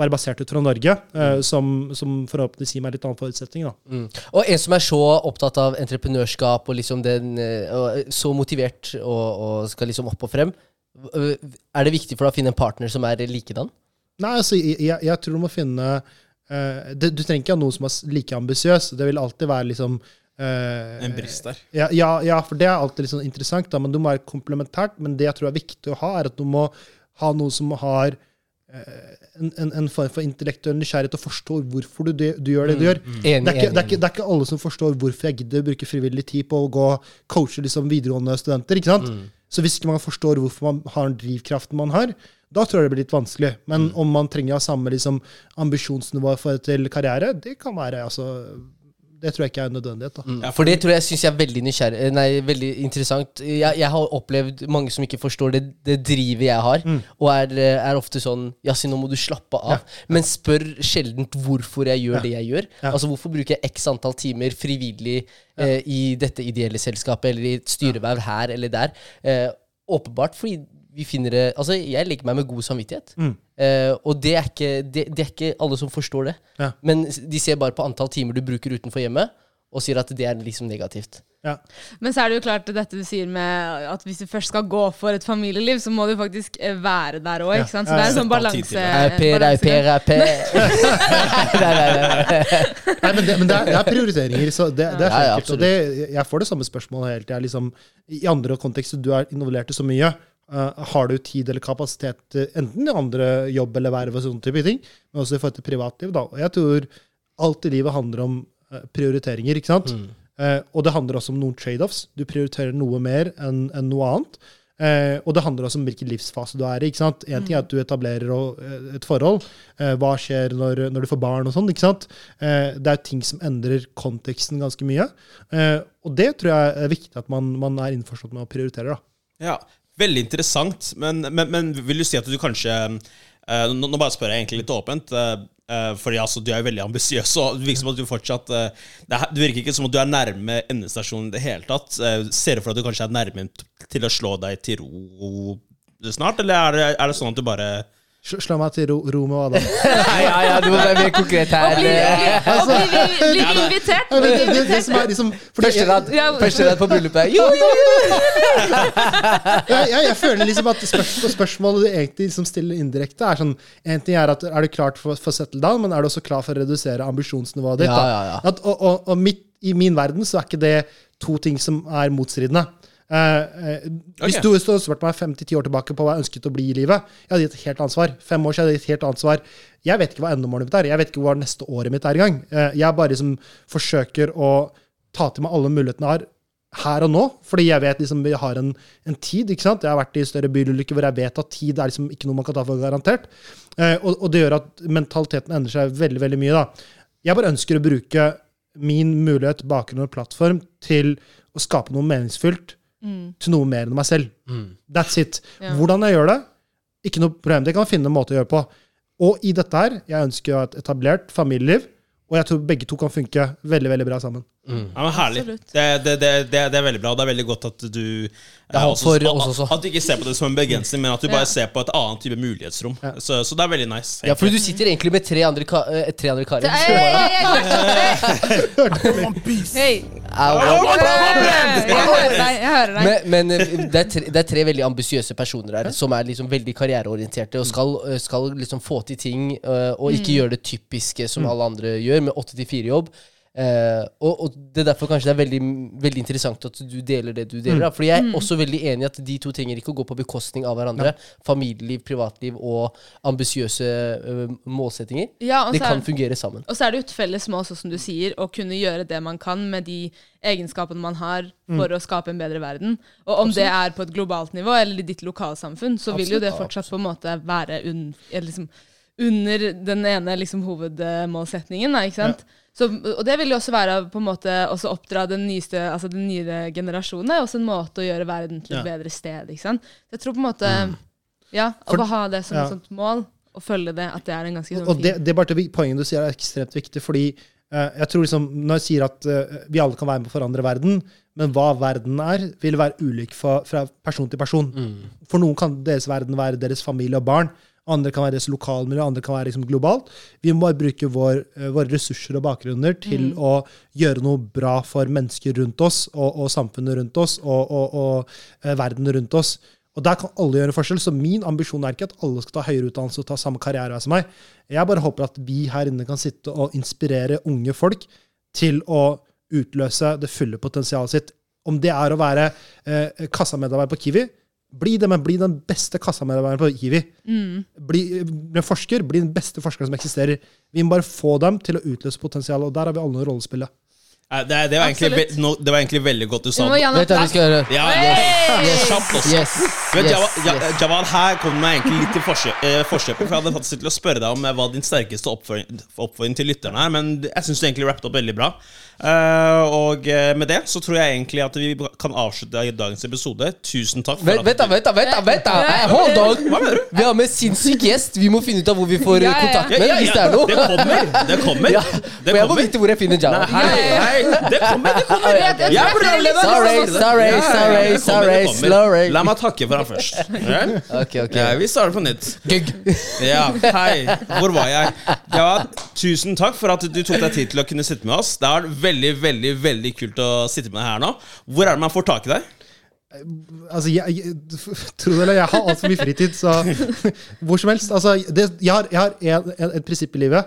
D: være basert ut fra Norge, mm. som, som forhåpentligvis gir meg litt annen forutsetning. da.
B: Mm. Og en som er så opptatt av entreprenørskap og liksom den, eh, og så motivert og, og skal liksom opp og frem, er det viktig for deg å finne en partner som er likedan?
D: Nei, altså, jeg, jeg, tror du må finne Uh, det, Du trenger ikke ha noen som er like ambisiøs. Det vil alltid være liksom uh,
A: En brist der.
D: Ja, ja, ja, for det er alltid sånn interessant, da, men du må være komplementært. Men det jeg tror er viktig å ha, er at du må ha noe som har eh, en, en, en form for intellektuell nysgjerrighet og forstår hvorfor du, du gjør det du gjør.
B: Enig,
D: Det er, ikke, det, er ikke, det er ikke alle som forstår hvorfor jeg gidder å bruke frivillig tid på å gå coache liksom videregående studenter. ikke sant? Så hvis ikke man forstår hvorfor man har den drivkraften man har, da tror jeg det blir litt vanskelig. Men om man trenger å ha samme liksom, ambisjonsnivå for til karriere, det kan være altså, Det tror jeg ikke er en nødvendighet. da.
B: Ja, For det tror jeg syns jeg er veldig nysgjerrig eh, Nei, veldig interessant. Jeg, jeg har opplevd mange som ikke forstår det, det drivet jeg har, og er, eh, er ofte sånn Yasin, nå må du slappe av. Men spør sjelden hvorfor jeg gjør det jeg gjør.
D: Ja.
B: Altså Hvorfor bruker jeg x antall timer frivillig eh, i dette ideelle selskapet, eller i et styreverv her eller der? Eh, åpenbart fordi vi finner det Altså, jeg legger meg med god samvittighet.
D: Mm.
B: Eh, og det er, ikke, det, det er ikke alle som forstår det.
D: Ja.
B: Men de ser bare på antall timer du bruker utenfor hjemmet, og sier at det er liksom negativt.
D: Ja.
C: Men så er det jo klart dette du sier med at hvis du først skal gå for et familieliv, så må du faktisk eh, være der òg, Ja. Så det er en sånn balanse.
B: Nei,
D: men det, men det, er, det er prioriteringer. så det, det er
B: Ja, ja,
D: og det, jeg får det samme spørsmålet hele tida. Liksom, I andre kontekster du er involvert i så mye. Eh, har du tid eller kapasitet til enten i andre jobb eller verv og sånne type ting, men også i forhold til privatliv. Da. Og jeg tror alt i livet handler om eh, prioriteringer, ikke sant? Eh, og det handler også om noen trade-offs. Du prioriterer noe mer enn en noe annet. Eh, og det handler også om hvilken livsfase du er i. ikke sant? En ting er at du etablerer eh, et forhold. Eh, hva skjer når, når du får barn og sånn? ikke sant? Eh, det er ting som endrer konteksten ganske mye. Eh, og det tror jeg er viktig at man, man er innforstått med å prioritere. da.
A: Ja, Veldig interessant, men, men, men vil du si at du kanskje uh, nå, nå bare spør jeg egentlig litt åpent. Uh, fordi altså, du er jo veldig ambisiøs, det virker som at du fortsatt er, virker ikke som at du er nærme endestasjonen i det hele tatt. Ser du for deg at du kanskje er nærme til å slå deg til ro snart, eller er det, er det sånn at du bare
D: Slå meg til ro, ro med hva da?
B: Ja, ja, du må være mer konkret
C: Og
B: her.
C: og bli blir, blir invitert.
D: Ja, det, det, det som er liksom,
B: Første rad,
C: Ja.
B: første rad på bryllupet. Jo, jo, jo!
D: jeg, jeg føler liksom at spørsmål, spørsmålet du egentlig liksom stiller indirekte, er sånn En ting er at er du klar for, for settle down, men er du også klar for å redusere ambisjonsnivået ditt?
B: Ja, ja, ja.
D: At, og og, og mitt, i min verden så er ikke det to ting som er motstridende. Eh, eh, hvis
A: okay.
D: du hadde spurt meg 5-10 år tilbake på hva jeg ønsket å bli i livet, jeg hadde gitt et helt ansvar. Fem år siden hadde jeg gitt et helt ansvar. Jeg vet ikke hva endemålet mitt er. Jeg vet ikke hva neste året mitt er engang. Eh, jeg bare liksom forsøker å ta til meg alle mulighetene jeg har her og nå, fordi jeg vet liksom vi har en, en tid. ikke sant? Jeg har vært i større bilulykker hvor jeg vet at tid er liksom ikke noe man kan ta for garantert. Eh, og, og det gjør at mentaliteten endrer seg veldig veldig mye. da. Jeg bare ønsker å bruke min mulighet, bakgrunn og plattform til å skape noe meningsfylt til noe mer enn meg selv. That's it.
C: Ja.
D: Hvordan jeg gjør det, Ikke noe problem. Det kan finne en måte å gjøre på. Og i dette her, jeg ønsker å ha et etablert familieliv, og jeg tror begge to kan funke veldig veldig bra sammen.
A: Ja, men Herlig. Det, det, det, det, det er veldig bra. Det er veldig godt at du
B: for oss også.
A: At du ikke ser på det som en begrensning, men at du bare
C: Ja.
A: ser på et annet type mulighetsrom. Så, så det er veldig nice.
B: Ja, for du sitter egentlig med tre andre, ka eh, tre andre karer.
C: Hei, hei, hei, hei.
B: Men, men eh, det, er tre, det tre veldig ambisiøse personer her som er liksom veldig karriereorienterte og skal, eh, skal liksom få til ting eh, og ikke gjøre det typiske som alle andre gjør, med åtte til fire-jobb. Eh, og, og det er derfor kanskje det er veldig, veldig interessant at du deler det du deler. Mm. Fordi jeg er også veldig enig i at de to trenger ikke å gå på bekostning av hverandre. Familieliv, privatliv og ambisiøse uh, målsettinger.
C: Ja,
B: Det
C: kan er-
B: fungere sammen.
C: Og så er det jo et felles mål, sånn som du sier, å kunne gjøre det man kan med de egenskapene man har for å skape en bedre verden. Og om det er på et globalt nivå eller i ditt lokalsamfunn, så vil jo det fortsatt på en måte være un, liksom, under den ene liksom, hovedmålsetningen. Da, ikke sant? Så, og det vil jo også være på en måte også oppdra den nyeste, altså den nye generasjonen. Det er også en måte å gjøre verden til et
D: Ja.
C: bedre sted. ikke sant? Jeg tror på en måte Ja, å bare ha det som
D: ja.
C: et sånt mål, og følge det, at det er en ganske sånn
D: Og det, det er bare det poenget du sier er ekstremt viktig, fordi eh, jeg tror liksom, Når jeg sier at eh, vi alle kan være med å forandre verden, men hva verden er, vil være ulik fra, fra person til person. For noen kan deres verden være deres familie og barn. Andre kan være deres lokalmiljø, andre kan være liksom globalt. Vi må bare bruke vår, eh, våre ressurser og bakgrunner til å gjøre noe bra for mennesker rundt oss, og, og samfunnet rundt oss, og, og, og eh, verden rundt oss. Og der kan alle gjøre forskjell, så min ambisjon er ikke at alle skal ta høyere utdannelse og ta samme karriere som meg. Jeg bare håper at vi her inne kan sitte og inspirere unge folk til å utløse det fulle potensialet sitt. Om det er å være eh, kassamedarbeider på Kiwi, bli det, men bli den beste kassamedarbeideren på Kiwi. Bli, bli forsker, bli den beste forskeren som eksisterer. Vi må bare få dem til å utløse potensialet, og der har vi alle noe rolle å spille.
A: Eh, Det, det, var egentlig, no, det var egentlig veldig godt du sa.
C: det.
B: Vet du hva vi skal gjøre?
A: Ja, yes. Kjapt også.
B: Yes.
A: Men
B: yes.
A: Jawad,
B: yes.
A: Jawad, her kommer meg egentlig litt til eh, forkjøpet. For jeg hadde faktisk til å spørre deg om eh, hva din sterkeste oppfordring, oppfordring til lytterne er. Men jeg syns du egentlig rappet opp veldig bra. Eh, og med det så tror jeg egentlig at vi kan avslutte dagens episode. Tusen takk. for
B: Vent, da,
A: du-
B: vent da, vent da, vent da. Hey, hold on. Vi har med sinnssyk gjest. Vi må finne ut av hvor vi får kontakt med hvis det er noe.
A: Det kommer! Det kommer!
B: Ja, for jeg må vite hvor jeg finner
A: Nei, hei, hei! Det kommer, det kommer!
C: Jeg-
A: er programleder!
B: Sorry, sorry, sorry, sorry, sorry.
A: La meg takke for han først. Ja?
B: Ok, ok.
A: Ja, vi starter på nytt.
B: Gugg.
A: Ja, hei. Hvor var jeg? Ja, tusen takk for at du tok deg tid til å kunne sitte med oss. Det har vært veldig, veldig veldig kult å sitte med deg her nå. Hvor er det man får tak i deg?
D: Altså, jeg, jeg, tro det eller jeg har altfor mye fritid, så hvor som helst. Altså, det, jeg har, jeg har et prinsipp i livet,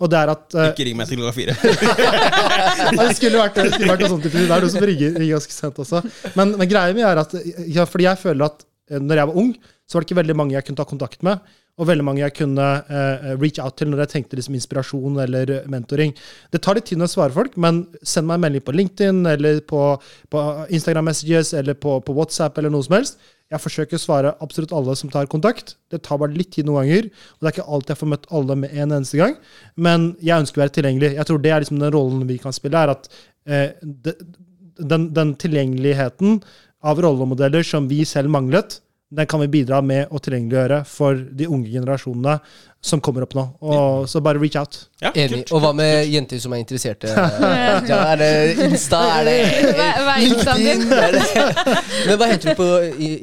D: og det er at uh,
A: Ikke ring meg til klokka fire.
D: Det skulle vært, det skulle vært noe sånt. Det er noe som ringer, ringer ganske sent også. Men, men greia mi er at ja, fordi jeg føler at eh, når jeg var ung, så var det ikke veldig mange jeg kunne ta kontakt med. Og veldig mange jeg kunne uh, reach out til når jeg tenkte liksom inspirasjon eller mentoring. Det tar litt tid når jeg svarer folk, men send meg en melding på LinkedIn eller på, på Instagram Messages eller på, på WhatsApp eller noe som helst. Jeg forsøker å svare absolutt alle som tar kontakt. Det tar bare litt tid noen ganger. Og det er ikke alltid jeg får møtt alle med en eneste gang. Men jeg ønsker å være tilgjengelig. Jeg tror det er liksom den rollen vi kan spille, er at eh, det, den, den tilgjengeligheten av rollemodeller som vi selv manglet, den kan vi bidra med å tilgjengeliggjøre for de unge generasjonene som kommer opp nå. Og, så bare reach out.
A: Ja,
B: Enig.
A: kult.
B: Og hva med jenter som er interesserte? Ja, er det Insta? Er det? LinkedIn? Er det? Men hva heter du på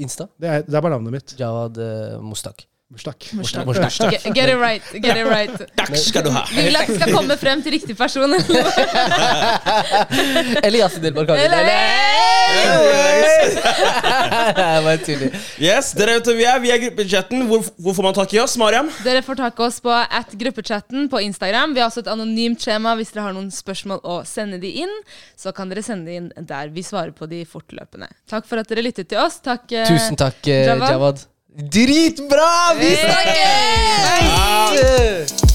B: Insta?
D: Det er, det er bare navnet mitt.
B: Jawad uh, Mustak.
D: Mustak.
C: Get, get it right. Get it right.
A: Takk skal du ha.
C: Vi vil at det skal komme frem til riktig person.
B: Eller Yasin.
C: Eller-
B: Jeg bare tuller.
A: Yes, dere vet hvor vi er. Vi er gruppechatten. Hvor, hvor får man tak i oss, Mariam?
C: Dere får tak i oss på at gruppechatten på Instagram. Vi har også et anonymt skjema hvis dere har noen spørsmål å sende de inn. Så kan dere sende de inn der. Vi svarer på de fortløpende. Takk for at dere lyttet til oss. Takk, eh,
B: Tusen takk, Javad.
C: Jawad.
B: Dritbra! Vi snakkes! Hey!